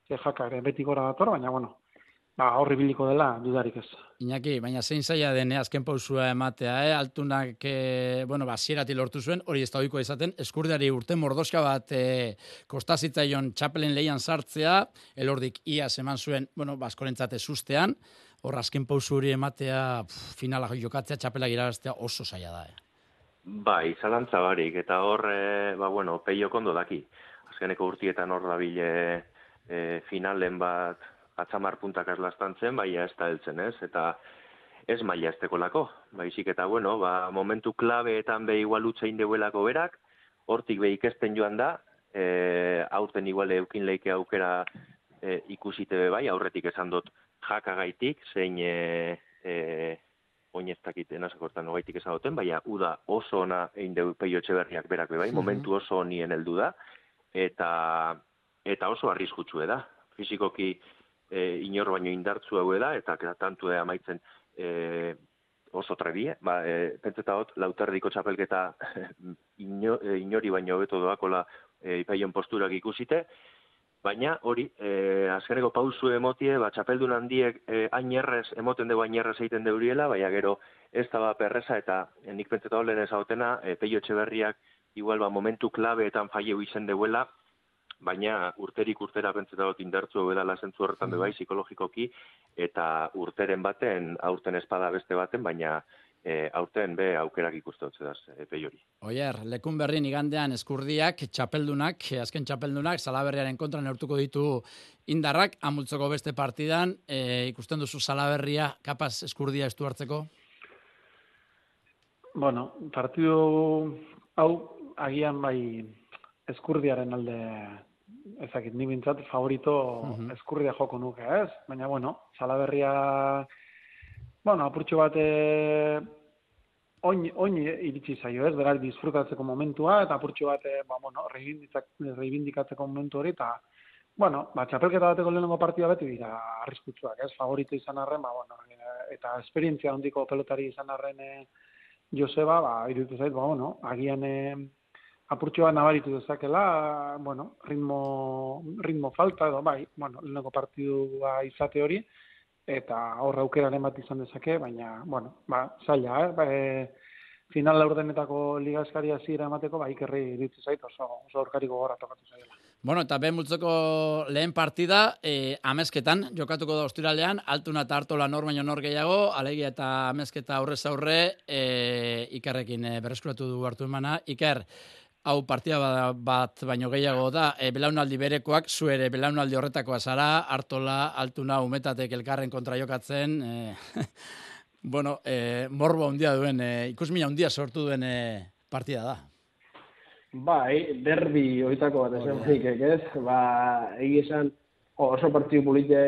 ze jaka ere beti gora dator, baina bueno, ba, horri biliko dela, dudarik ez. Iñaki, baina zein zaila dene azken pausua ematea, eh? altunak, e, bueno, ba, lortu zuen, hori ez da izaten, eskurdeari urte mordoska bat e, kostazitzaion txapelen leian sartzea, elordik ia eman zuen, bueno, baskorentzate ba, sustean, hor azken pausu hori ematea, pff, finala jokatzea, txapela irabaztea oso zaila da. Eh? Bai, zalantza barik, eta hor, e, ba, bueno, peio kondo daki. Azkeneko urtietan hor dabile e, finalen bat atzamar puntak azlastan zen, bai ez da heltzen ez, eta ez maia ez lako. Baizik eta, bueno, ba, momentu klabeetan be igual utzein deuelako berak, hortik be ikesten joan da, e, aurten igual eukin leike aukera e, ikusite bai, aurretik esan dut jakagaitik, zein e, e, oineztakit enazakortan nogaitik esan duten, baina uda oso ona egin deu peio berriak berak be bai, momentu oso nien heldu da, eta, eta oso arrizkutsu da. Fizikoki, e, inor baino indartzu hau da, eta tantu da amaitzen e, oso trebie, ba, e, pentseta hot, lauterdiko txapelketa <laughs> ino, e, inori baino hobeto doakola e, ipaion posturak ikusite, Baina hori, e, azkeneko pausu emotie, ba, txapeldun handiek e, ainerrez, emoten dugu ainerrez egiten deuriela, baina gero ez da ba perreza eta e, nik pentseta holen ez hautena, e, peio berriak igual ba, momentu klabeetan faieu izen deuela, baina urterik urtera pentseta dut indartzu edala zentzu horretan mm. bai psikologikoki, eta urteren baten, aurten espada beste baten, baina e, aurten be aukerak ikuste dut zedaz, e, peiori. Oier, lekun berrin igandean eskurdiak, txapeldunak, azken txapeldunak, salaberriaren kontra neurtuko ditu indarrak, amultzoko beste partidan, e, ikusten duzu salaberria, kapaz eskurdia estu hartzeko? Bueno, partidu hau agian bai eskurdiaren alde ezakit, ni bintzat favorito uh eskurria joko nuke, ez? Baina, bueno, salaberria, bueno, apurtxo bat, oin, oin iritsi zaio, ez? Beraz, disfrutatzeko momentua, eta apurtxo bat, ba, bueno, reivindikatzeko momentu hori, eta, bueno, ba, txapelketa bateko lehenengo partida beti dira arriskutsuak, ez? Favorito izan arren, ba, bueno, eta esperientzia handiko pelotari izan arren eh, Joseba, ba, irutu zait, ba, bueno, agian, eh, apurtxoa nabaritu dezakela, bueno, ritmo, ritmo falta edo bai, bueno, lehenko partidua izate hori, eta horra aukeraren bat izan dezake, baina, bueno, ba, zaila, eh? Ba, e, final laurdenetako ligaskaria zira emateko, ba, ikerri ditzu zait, oso, oso aurkariko gora tokatu zaila. Bueno, eta ben multzeko lehen partida, e, amezketan, jokatuko da ostiralean, altuna eta hartola nor baino nor gehiago, alegia eta amezketa aurrez aurre, e, ikerrekin e, berreskuratu du hartu emana. Iker, hau partia bat baino gehiago da, e, belaunaldi berekoak, zu ere belaunaldi horretakoa zara, hartola, altuna, umetatek elkarren kontra jokatzen, e, <laughs> bueno, e, morbo handia duen, e, ikusmina handia sortu duen e, partida da. Bai, derbi oitako bat esan zik, ez? Ba, egi esan oso partidu polite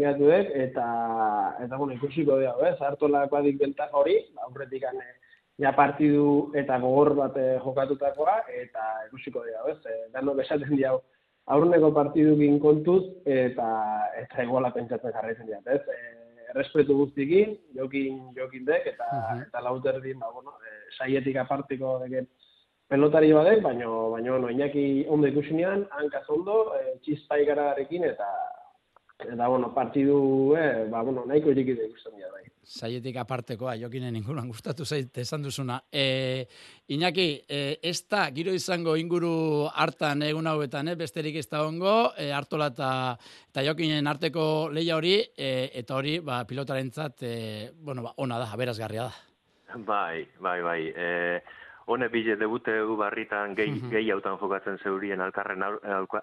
gehatu dek, eta, eta bueno, ikusiko dira, ez? Hartola badik bentak hori, ba, aurretik ja partidu eta gogor bat eh, jokatutakoa, eta ikusiko dira, ez? E, Dano besaten dira, aurruneko partidukin kontuz, eta eta iguala pentsatzen jarraitzen dira, ez? E, respetu guztikin, jokin, jokin dek, eta, uh -huh. eta lauter din, ba, bueno, e, saietik apartiko deken pelotari badek, baina, baina, no, inaki ondo ikusinean, hankaz ondo, e, txizpa eta, eta, bueno, partidu, eh, ba, bueno, nahiko irikide ikusten dira, bai. Zaietik apartekoa, jokinen inguruan gustatu zait esan duzuna. E, Iñaki, e, ez da, giro izango inguru hartan egun hauetan, eh? besterik ez da ongo, e, hartola eta, eta jokinen arteko leia hori, e, eta hori, ba, pilotaren zat, e, bueno, ba, ona da, aberazgarria da. Bai, bai, bai. E, hone bile debute barritan gehi, mm -hmm. gehi hautan jokatzen zeurien alkarren,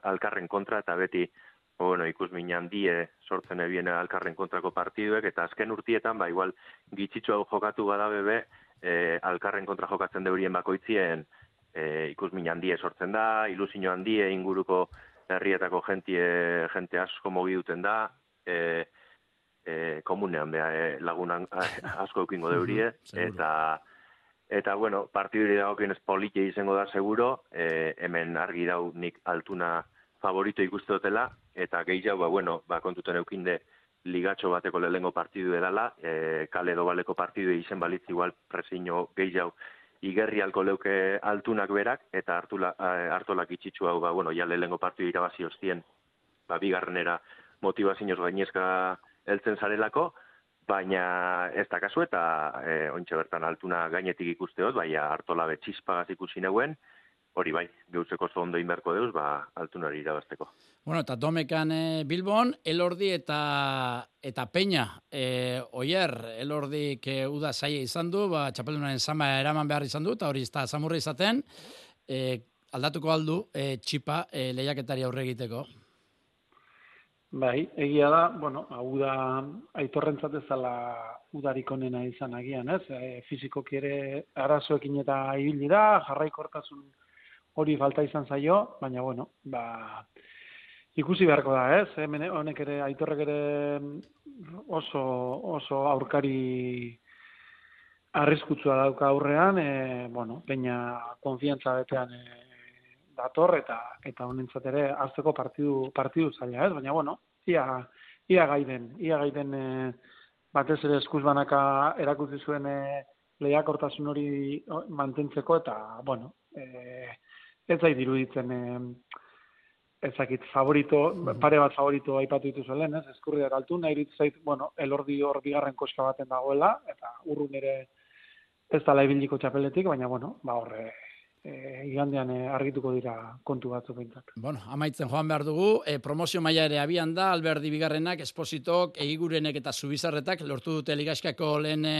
alkarren kontra, eta beti bueno, ikus minan die sortzen ebien alkarren kontrako partiduek, eta azken urtietan, ba, igual, gitxitxo hau jokatu bada bebe, e, alkarren kontra jokatzen deurien bakoitzien, e, ikus minan die sortzen da, ilusio handie inguruko herrietako jentie, jente asko mogi duten da, e, e, komunean beha e, lagunan asko eukingo deurie, <laughs> eta eta bueno, partiduri dagokien ez politia izango da seguro, e, hemen argi dau nik altuna favorito ikuste dutela, eta gehiago, ba, bueno, ba, kontuten eukinde ligatxo bateko lehengo partidu edala, e, kale dobaleko partidu izen balitz igual presiño gehiago igerri alko leuke altunak berak, eta hartula, hartolak itxitzu hau, ba, bueno, ja lehengo partidu irabazi hostien, ba, bigarrenera motivazioz gainezka heltzen zarelako, baina ez da kasu eta e, ontsa bertan altuna gainetik ikuste dut, baina hartola betxispagaz ikusi neuen, hori bai, geuzeko zo ondo inberko deuz, ba, altunari irabazteko. Bueno, eta domekan e, Bilbon, elordi eta eta peña, e, oier, elordi ke uda zaie izan du, ba, txapeldunaren zama eraman behar izan du, eta hori izta zamurri izaten, e, aldatuko aldu, e, txipa e, lehiaketari aurre egiteko. Bai, egia da, bueno, hau da aitorrentzat ezala udarik onena izan agian, ez? E, fizikoki ere arazoekin eta ibili da, jarraikortasun hori falta izan zaio, baina bueno, ba, ikusi beharko da, ez? Hemen honek ere aitorrek ere oso oso aurkari arriskutsua dauka aurrean, e, bueno, peina konfiantza betean e, dator eta eta honentzat ere hartzeko partidu partidu zaila, ez? Baina bueno, ia ia gaiden, ia gaiden e, batez ere eskuz banaka erakutsi zuen e, lehiakortasun hori mantentzeko eta bueno, e, ez zait diruditzen e, ezakit favorito, pare bat favorito aipatu dituzu lehen, ez? Eskurriak altu nahi zait, bueno, elordi hor bigarren koska baten dagoela eta urrun ere ez da laibiliko txapeletik, baina bueno, ba horre e, igandean e, argituko dira kontu batzuk behintzat. Bueno, amaitzen joan behar dugu, e, promozio maila ere abian da, Alberdi Bigarrenak, Espositok, Egigurenek eta Zubizarretak lortu dute ligaskako lehen e,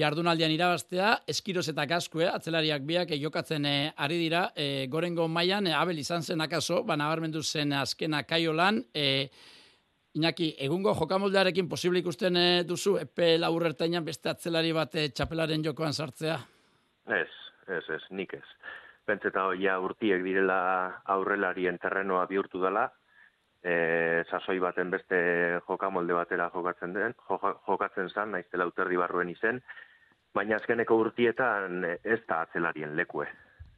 jardunaldian irabaztea, Eskiroz eta Kaskue, atzelariak biak jokatzen e, ari dira, e, gorengo mailan e, abel izan zen akaso, bana zen azkena kaiolan, e, Iñaki, egungo jokamoldearekin posible ikusten duzu, epe laburrertainan beste atzelari bat txapelaren jokoan sartzea? Ez, ez, ez, nik ez. Pentseta hoia urtiek direla aurrelarien terrenoa bihurtu dela, e, sasoi baten beste jokamolde batera jokatzen den, jokatzen zan, naiztela uterdi barruen izen, baina azkeneko urtietan ez da atzelarien lekue.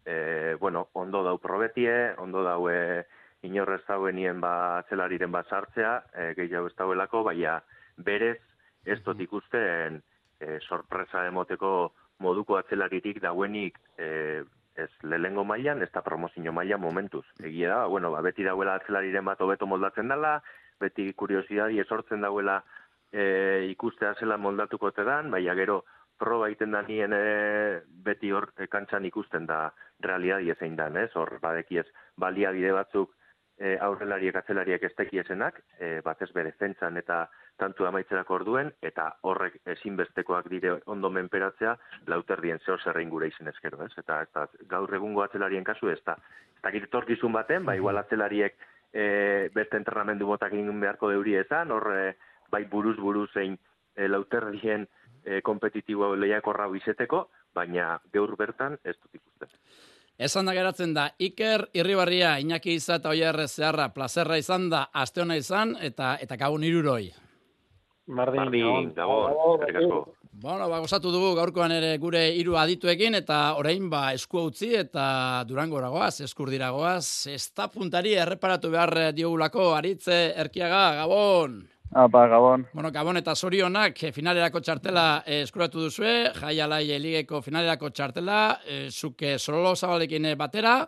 E, bueno, ondo dau probetie, ondo dau e, inorrez dauenien ba atzelariren bat sartzea, e, gehiago ez dauelako, baina berez ez dut ikusten e, sorpresa emoteko moduko atzelaritik dauenik e, ez lehengo mailan ez da promozio maila momentuz. Egia da, bueno, ba, beti dauela atzelariren bat hobeto moldatzen dela, beti kuriosidadi esortzen dauela e, ikustea zela moldatuko tedan, baina gero proba egiten da nien e, beti hor e, kantxan ikusten da realiadi ezein dan, ez? Hor badekiez baliabide batzuk e, aurrelariek atzelariek ez tekiesenak, e, batez bere zentzan eta tantu amaitzerako orduen, eta horrek ezinbestekoak dire ondo menperatzea, lauterdien zeo zerrein gure izen ezkero, ez? Eta, eta gaur egungo atzelarien kasu ez da. Eta torkizun baten, ba, igual atzelariek e, beste entrenamendu botak egin beharko deuri ezan, hor e, bai buruz buruz zein e, lauterdien e, kompetitiboa lehiakorra izeteko, baina gaur bertan ez dut ikusten. Esan da geratzen da, Iker Irribarria, Iñaki Iza eta Oierre Zeharra, plazerra izan da, aste hona izan, eta eta gabon iruroi. Mardin, Mardin gabon, Bueno, ba, gozatu dugu gaurkoan ere gure hiru adituekin, eta orain ba, esku utzi eta durango goaz, eskur diragoaz, ez da puntari erreparatu behar diogulako, aritze, erkiaga, gabon! Apa, Gabon. Bueno, Gabon eta Zorionak eh, finalerako txartela eh, eskuratu duzue, jai alai eligeko finalerako txartela, eh, zuke zorolo zabalekin batera,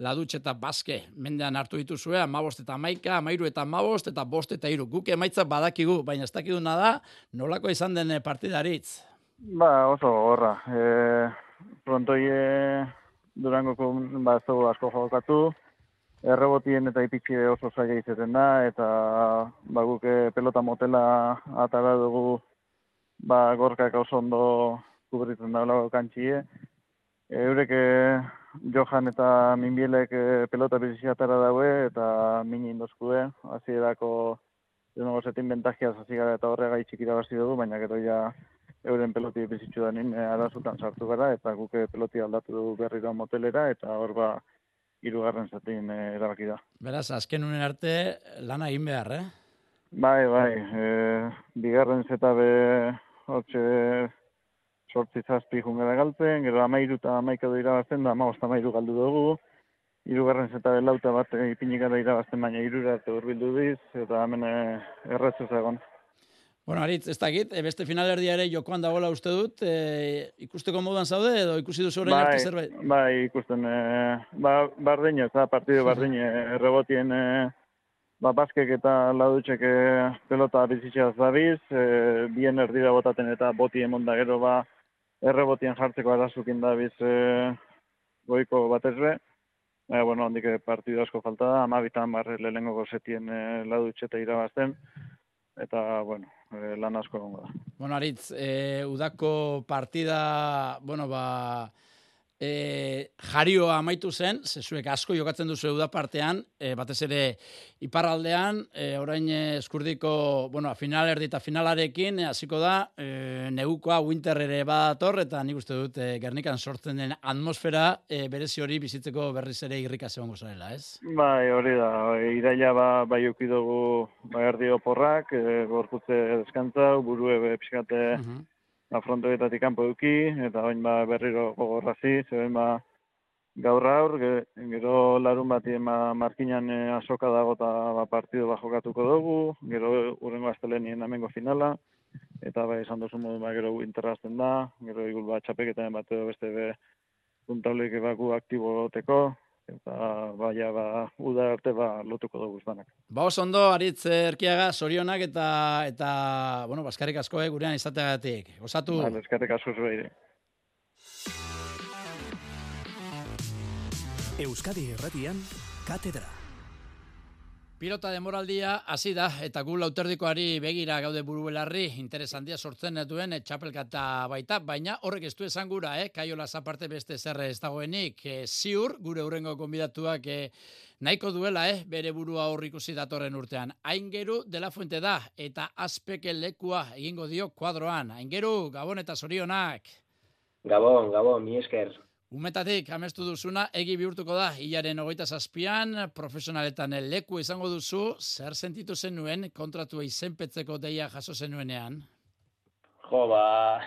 ladutxe eta baske mendean hartu dituzue, amabost eta maika, amairu eta amabost eta bost eta iru. Guk emaitza badakigu, baina ez dakiduna da, nolako izan den partidaritz? Ba, oso horra. E, prontoi e, durangoko ba, asko jokatu, errebotien eta ipitzi oso zaila izaten da, eta ba, guk eh, pelota motela atara dugu ba, gorkak oso ondo kubritzen da lago kantxie. Eurek eh, Johan eta Minbielek pelota bizitzatara daue eta mini indozkue. Hasierako denoko zetin bentajiaz hasi gara eta horrega itxik irabazi dugu, baina gero ja euren peloti bizitzu da nin arazutan sartu gara eta guke peloti aldatu dugu berriro motelera eta hor ba hirugarren zatin e, erabaki da. Beraz, azken unen arte lana egin behar, eh? Bai, bai, e, bigarren zeta be hortxe sortzi zazpi jungera galtzen, gero amairu eta amaika du irabazten da, amagost amairu galdu dugu, irugarren zeta belauta bat ipinik gara irabazten baina irura urbildu diz, eta hemen eh, erretzuz egon. Bueno, Aritz, ez dakit, e, beste finalerdia ere jokoan dagoela uste dut, e, ikusteko moduan zaude edo ikusi duzu orain bai, arte zerbait? Bai, ikusten, e, ba, bardin ez da, partidu bardin, errebotien e, ba, baskek eta laudutxek e, pelota bizitxeaz dabiz, e, bien erdira botaten eta boti emon da gero ba, errebotien jartzeko arazukin dabiz e, goiko batez be. E, bueno, hondik partidu asko falta da, amabitan barre lehenengo gozetien e, laudutxe irabazten, eta, bueno, e, lan asko egongo da. Bueno, Aritz, e, udako partida, bueno, ba, e, jarioa amaitu zen, zezuek asko jokatzen duzu euda partean, e, batez ere iparraldean, e, orain eskurdiko, bueno, final erdi eta finalarekin, hasiko da, e, negukoa winter ere badator, eta nik uste dut e, Gernikan sortzen den atmosfera e, berezi hori bizitzeko berriz ere irrika zegoen gozarela, ez? Bai, hori da, iraila ba, bai ukidugu bai erdi oporrak, e, gorputze deskantza, burue pixkate, uh ba, frontoetatik kanpo duki, eta bain ba, berriro gogorrazi, zeben ba, gaur aur, gero larun bat ma, markinan e, asoka dago eta ba, partidu ba, jokatuko dugu, gero urrengo astelenien amengo finala, eta ba, esan duzu modu ba, gero interrazten da, gero igul bat txapeketaren bat edo beste be, puntablik baku aktibo goteko, eta baia ba uda arte ba lotuko dugu zanak. Ba oso ondo aritz erkiaga sorionak eta eta bueno baskarrik asko eh gurean izateagatik. Osatu. Ba baskarrik asko zuei. Euskadi Erratian Katedra. Pilota demoraldia hasi da eta gu lauterdikoari begira gaude burubelarri interes handia sortzen duen txapelkata baita, baina horrek ez du esan gura, eh? kaiola zaparte beste zerre ez dagoenik, e, ziur gure urrengo konbidatuak e, nahiko duela, eh? bere burua horrik ikusi datorren urtean. Aingeru dela fuente da eta azpeke lekua egingo dio kuadroan. Aingeru, gabon eta zorionak. Gabon, gabon, mi esker. Umetatik, amestu duzuna, egi bihurtuko da, hilaren ogeita zazpian, profesionaletan leku izango duzu, zer sentitu zenuen kontratu izenpetzeko deia jaso zenuenean? Jo, ba,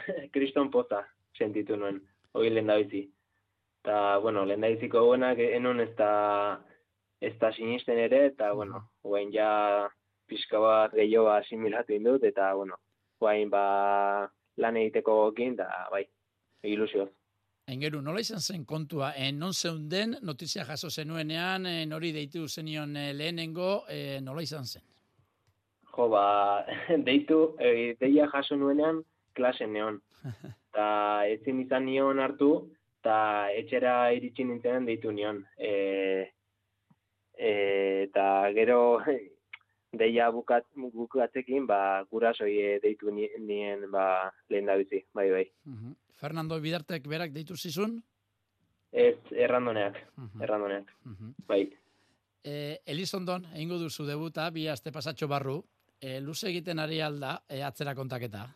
<laughs> kriston poza sentitu nuen, hori lehen dabizi. Ta, bueno, lehen dabiziko guenak enun ez da, ez da sinisten ere, eta, bueno, guen ja pixka bat gehiago asimilatu indut, eta, bueno, guain ba lan egiteko gokin, da, bai, ilusioz. Engeru, nola izan zen kontua, e, non zeunden notizia jaso zenuenean, e, nori deitu zenion e, lehenengo, e, nola izan zen? Jo, ba, <laughs> deitu, e, deia jaso nuenean, klase neon. <laughs> Ta ezin izan nion hartu, eta etxera iritsi nintzen deitu nion. E, e, eta gero, <laughs> deia bukat, bukatzekin, ba, gurasoi deitu nien, ba, lehen da bizi, bai, bai. Fernando Bidartek berak deitu zizun? Ez, errandoneak, uh errandoneak, bai. E, Elizondon, egingo duzu debuta, bi aste pasatxo barru, e, luze egiten ari alda, e, atzera kontaketa?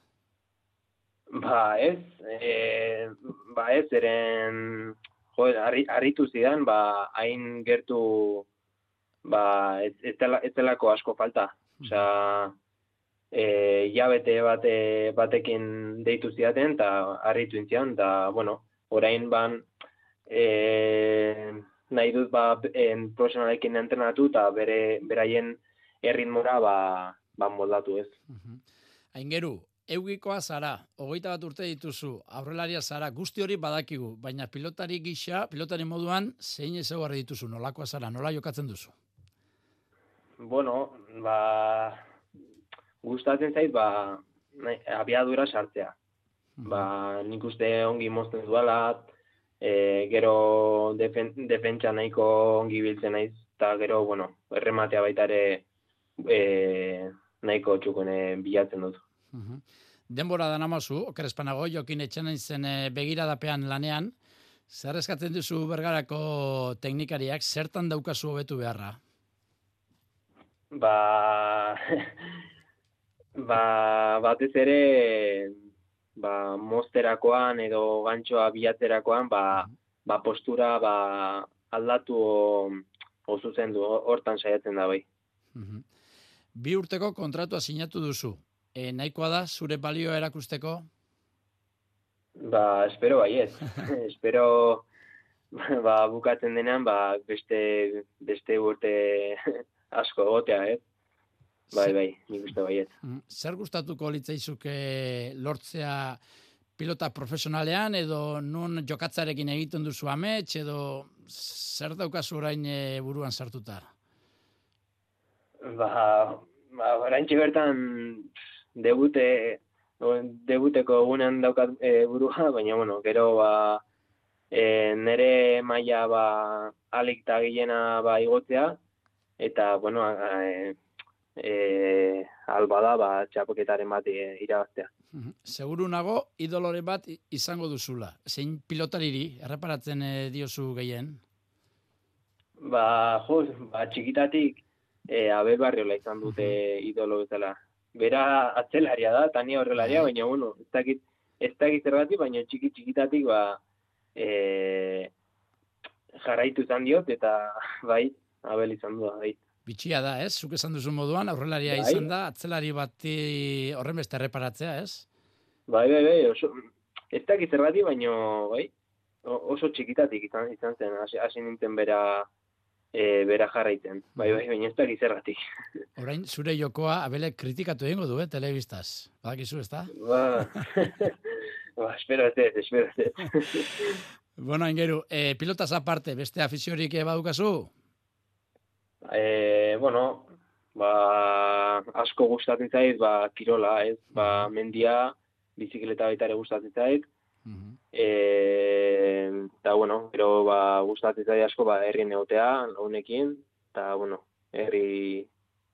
Ba, ez, e, ba, ez, eren, jo, harritu zidan, ba, hain gertu, ba, ez, ez, telako asko falta. Osea, e, jabete bate, batekin deitu ziaten, eta harritu intzian, eta, bueno, orain ban, e, nahi dut ba, en profesionalekin entrenatu, eta bere, beraien erritmora ba, ba moldatu ez. Aingeru, eugikoa zara, hogeita bat urte dituzu, aurrelaria zara, guzti hori badakigu, baina pilotari gisa, pilotari moduan, zein ez dituzu, nolakoa zara, nola jokatzen duzu? Bueno, ba, gustatzen zait ba nahi, abiadura sartzea. Ba, nik uste ongi mozten duela, e, gero defen, defentsa nahiko ongi biltzen naiz, eta gero, bueno, errematea baita ere e, nahiko txukune bilatzen dut. Denbora da namazu, okerespanago, jokin etxen zen e, begiradapean lanean, Zer eskatzen duzu bergarako teknikariak, zertan daukazu hobetu beharra? Ba, <laughs> ba, batez ere, ba, mozterakoan edo gantxoa bilatzerakoan, ba, ba postura ba, aldatu o, o zuzendu, hortan saiatzen da bai. Mhm. Bi urteko kontratua sinatu duzu. E, nahikoa da, zure balioa erakusteko? Ba, espero baiet. <laughs> espero ba, bukatzen denean ba, beste, beste urte asko egotea, eh? Bai, bai, nik uste baiet. Mhm. Zer gustatuko litzaizuke lortzea pilota profesionalean edo nun jokatzarekin egiten duzu amets edo zer daukazu orain e, buruan sartuta? Ba, ba oraintxe bertan debute debuteko egunean daukat e, burua, <laughs> baina bueno, gero ba e, nere maila ba alik ta gilena ba igotzea eta bueno, e, e, alba da ba txapoketaren bat e, irabaztea. Seguru nago idolore bat izango duzula. Zein pilotariri erreparatzen e, diozu gehien? Ba, jo, ba, txikitatik e, Abel Barriola izan dute idolo bezala. Bera atzelaria da, tania horrelaria, Bai. baina, bueno, ez dakit, ez dakit zergatik, baina txiki txikitatik, ba, e, jarraitu izan diot, eta bai, Abel izan du, bai. Bitxia da, ez? Zuk esan duzu moduan, aurrelaria Bai. izan da, atzelari bati horren beste erreparatzea, ez? Bai, bai, bai, oso, ez dakit zergatik, baina, bai, oso txikitatik izan, izan zen, hasi, hasi nintzen bera, e, bera jarraiten. Bai, bai, baina ez dakit zergatik. <laughs> Orain zure jokoa abelek kritikatu egingo du, eh, telebistaz. Badakizu, ez da? Ba, <laughs> ba, espero ez espero ez. <laughs> Bueno, ingeru, eh, pilotaz aparte, beste afiziorik eh, badukazu? E, bueno, ba, asko gustatzen zait, ba, kirola, ez, ba, mendia, bizikleta baita ere gustatzen zait, e, eta, bueno, gero, ba, gustatzen zait asko, ba, herri neotea, launekin, eta, bueno, herri,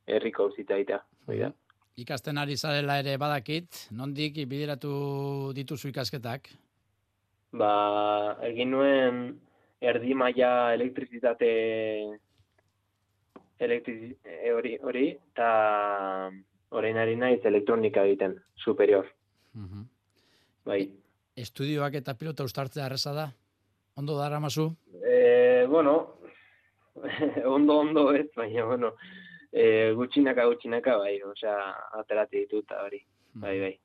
herriko zita hori da. Ikasten ari zarela ere badakit, nondik bideratu dituzu ikasketak? Ba, egin nuen erdi maila elektrizitate elektriz, e, hori, hori, eta orain ari naiz elektronika egiten, superior, Mhm. bai. Estudioak eta pilota ustartzea erreza da? Ondo dara mazu? E, bueno, <laughs> ondo, ondo ez, baina, bueno, e, gutxinaka, gutxinaka, bai, osea, aterati ditut, hori, bai, bai.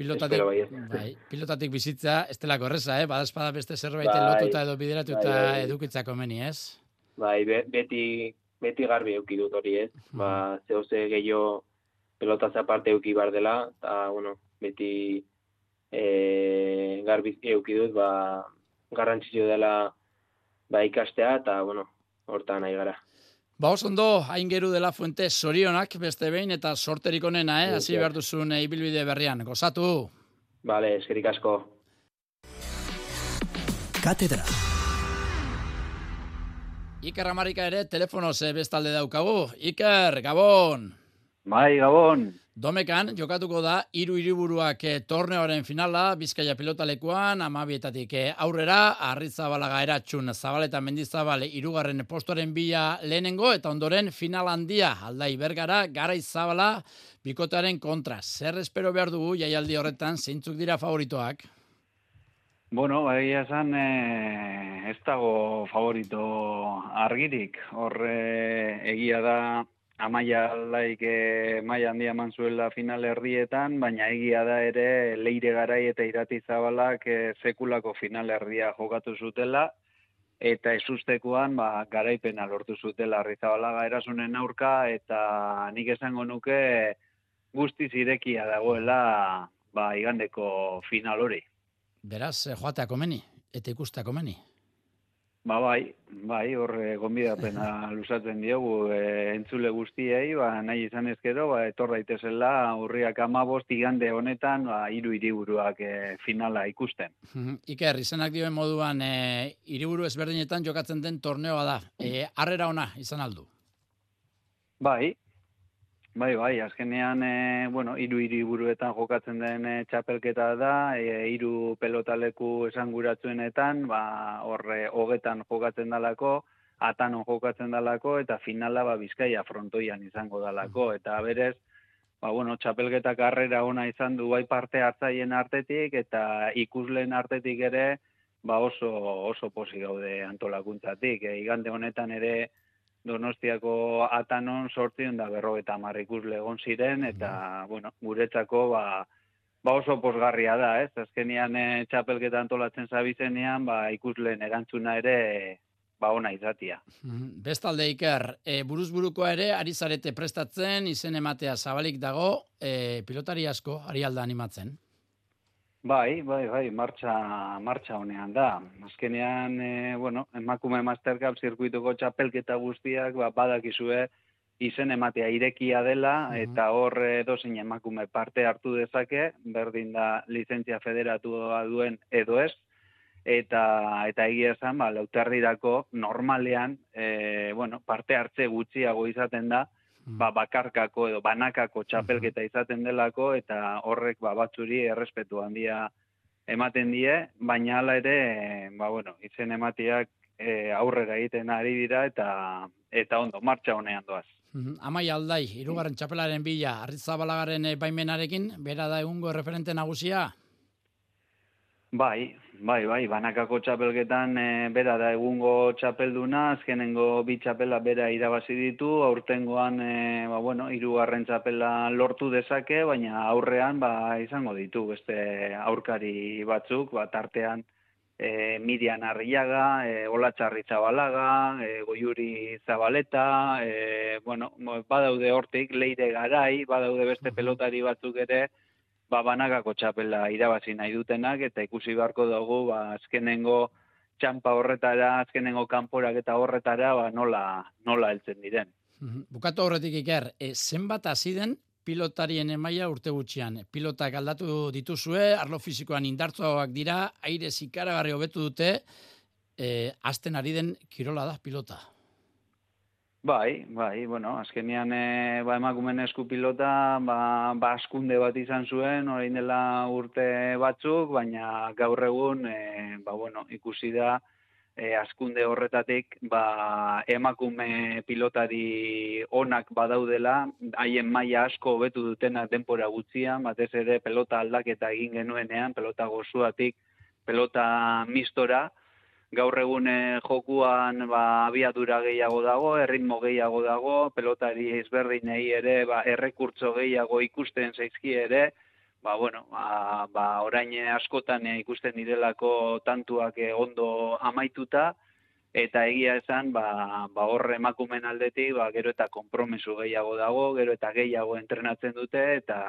Pilotatik, baietz. bai, pilotatik bizitza, ez delako erreza, eh? Badazpada beste zerbait Bai. lotuta edo bideratuta Bai, bai. edukitzako meni, ez? Bai, be, beti, beti garbi euki dut hori, ez? Ba, zeo ze gehiago pelotaz aparte euki bar dela, eta, bueno, beti e, garbi euki dut, ba, garrantzitsio dela ba, ikastea, eta, bueno, hortan nahi gara. Ba, oso ondo, hain geru dela fuente sorionak beste behin eta sorterik onena, eh? Hasi behar duzun eh, ibilbide berrian. Gozatu! Bale, eskerik asko. Katedra. Iker Amarika ere telefonoz eh, bestalde daukagu. Iker, Gabon! Bai, Gabon. Domekan jokatuko da hiru hiriburuak eh, torneoaren finala Bizkaia pilotalekuan amabietatik eh, aurrera Arrizabalaga eratxun Zabaleta Mendizabal hirugarren postuaren bila lehenengo eta ondoren final handia Aldai Bergara Garaiz Zabala bikotearen kontra. Zer espero behar dugu jaialdi horretan zeintzuk dira favoritoak? Bueno, egia esan eh, ez dago favorito argirik. Hor eh, egia da amaia aldaik eh, maila handia eman final herrietan, baina egia da ere leire garai eta irati zabalak eh, sekulako final herria jokatu zutela, eta ezustekoan ba, garaipena lortu zutela Arrizabalaga erasunen aurka, eta nik esango nuke guztiz irekia dagoela ba, igandeko final hori. Beraz, eh, joatea komeni eta ikustea komeni. Ba bai, bai, hor eh, gonbidapena <laughs> luzatzen diogu eh, entzule guztiei, ba, nahi izan ezkero, ba, etor daitezela urriak amabost igande honetan, ba, hiru hiriburuak eh, finala ikusten. Iker, izenak dioen moduan, e, hiriburu ezberdinetan jokatzen den torneoa da. E, arrera ona izan aldu. Bai, Bai, bai, azkenean, e, bueno, iru hiriburuetan jokatzen den e, txapelketa da, e, iru pelotaleku esanguratzuenetan, ba, horre, hogetan jokatzen dalako, atanon jokatzen dalako, eta finala, ba, bizkaia frontoian izango dalako, eta berez, ba, bueno, txapelketa karrera ona izan du bai parte hartzaien artetik, eta ikusleen artetik ere, ba, oso, oso posi gaude antolakuntzatik, e, igande honetan ere, Donostiako atanon sortzion da berro eta ikusle egon ziren, eta, mm. bueno, guretzako, ba, ba oso posgarria da, ez? Azkenian e, txapelketa antolatzen zabizenean, ba, ikusleen erantzuna ere, ba, ona izatia. Mm-hmm. Bestalde iker, e, buruz burukoa ere, ari zarete prestatzen, izen ematea zabalik dago, e, pilotari asko, ari alda animatzen? Bai, bai, bai, martxa, martxa honean da. Azkenean, e, bueno, emakume Mastercap zirkuituko txapelketa guztiak, ba, badakizue, izen ematea irekia dela, eta hor dozein emakume parte hartu dezake, berdin da lizentzia federatu duen edo ez, eta eta egia esan, ba, lautarrirako normalean, e, bueno, parte hartze gutxiago izaten da, ba, bakarkako edo banakako txapelketa izaten delako eta horrek ba, batzuri errespetu handia ematen die, baina hala ere, ba, bueno, izen ematiak e, aurrera egiten ari dira eta eta ondo, martxa honean doaz. Amai aldai, irugarren txapelaren bila, arritzabalagaren eh, baimenarekin, bera da egungo referente nagusia? Bai, bai, bai, banakako txapelketan e, bera da egungo txapelduna, azkenengo bi txapela bera irabazi ditu, aurtengoan, e, ba, bueno, irugarren txapela lortu dezake, baina aurrean, ba, izango ditu, beste aurkari batzuk, bat artean, e, Mirian Arriaga, e, Ola Txarri Zabalaga, e, Goiuri Zabaleta, e, bueno, badaude hortik, Leire Garai, badaude beste pelotari batzuk ere, ba, banakako txapela irabazi nahi dutenak, eta ikusi beharko dugu, ba, azkenengo txampa horretara, azkenengo kanporak eta horretara, ba, nola, nola heltzen diren. Bukatu horretik iker, e, zenbat hasi den pilotarien emaia urte gutxian. Pilotak aldatu dituzue, arlo fizikoan indartzuak dira, aire zikaragarri hobetu dute, e, azten ari den kirola da pilota. Bai, bai, bueno, azkenian e, ba, emakumen esku pilota, ba, ba askunde bat izan zuen, orain dela urte batzuk, baina gaur egun, e, ba, bueno, ikusi da, e, askunde horretatik, ba, emakume pilotari onak badaudela, haien maila asko hobetu dutena denpora gutxian, batez ere pelota aldaketa egin genuenean, pelota gozuatik, pelota mistora, gaur egun eh, jokuan ba, abiadura gehiago dago, erritmo gehiago dago, pelotari ezberdinei ere ba, errekurtzo gehiago ikusten zaizki ere, ba, bueno, ba, ba, orain askotan eh, ikusten direlako tantuak eh, ondo amaituta, eta egia esan, ba, ba horre emakumen aldetik, ba, gero eta konpromesu gehiago dago, gero eta gehiago entrenatzen dute, eta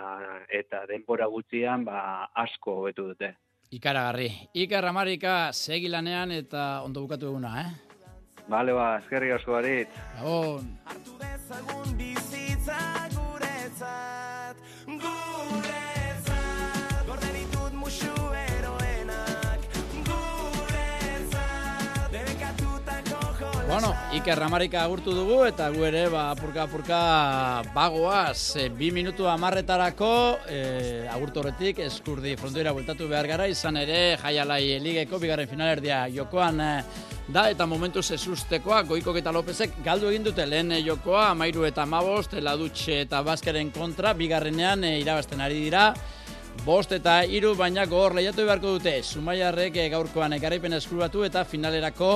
eta denbora gutxian ba, asko hobetu dute. Ikaragarri. Ikar Amarika segilanean eta ondo bukatu eguna, eh? Bale, ba, eskerri asko barit. Gabon. Artu dezagun bizitza guretzat, Bueno, Iker Ramarika agurtu dugu eta gu ere ba, apurka apurka bagoaz e, bi minutu amarretarako e, agurtu horretik eskurdi frontoira bultatu behar gara izan ere jaialai ligeko bigarren finalerdia jokoan e, da eta momentu zezustekoa goikok eta lopezek galdu egin dute lehen jokoa amairu eta mabost ladutxe eta baskeren kontra bigarrenean e, irabazten ari dira Bost eta hiru baina gogor lehiatu beharko dute. Zumaiarrek gaurkoan ekarripen eskuratu eta finalerako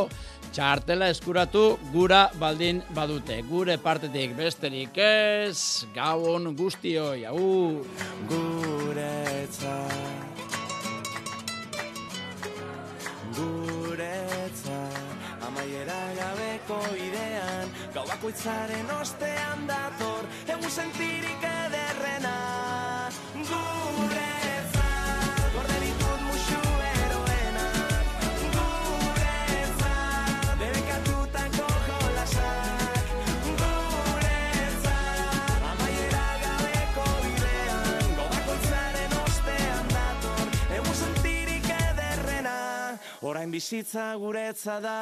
txartela eskuratu gura baldin badute. Gure partetik besterik ez, gabon guztioi, hau! Guretzat Guretzat Amaiera gabeko idean Gau bakoitzaren ostean dator Egun sentirik ederrena Guretzat orain bizitza guretza da.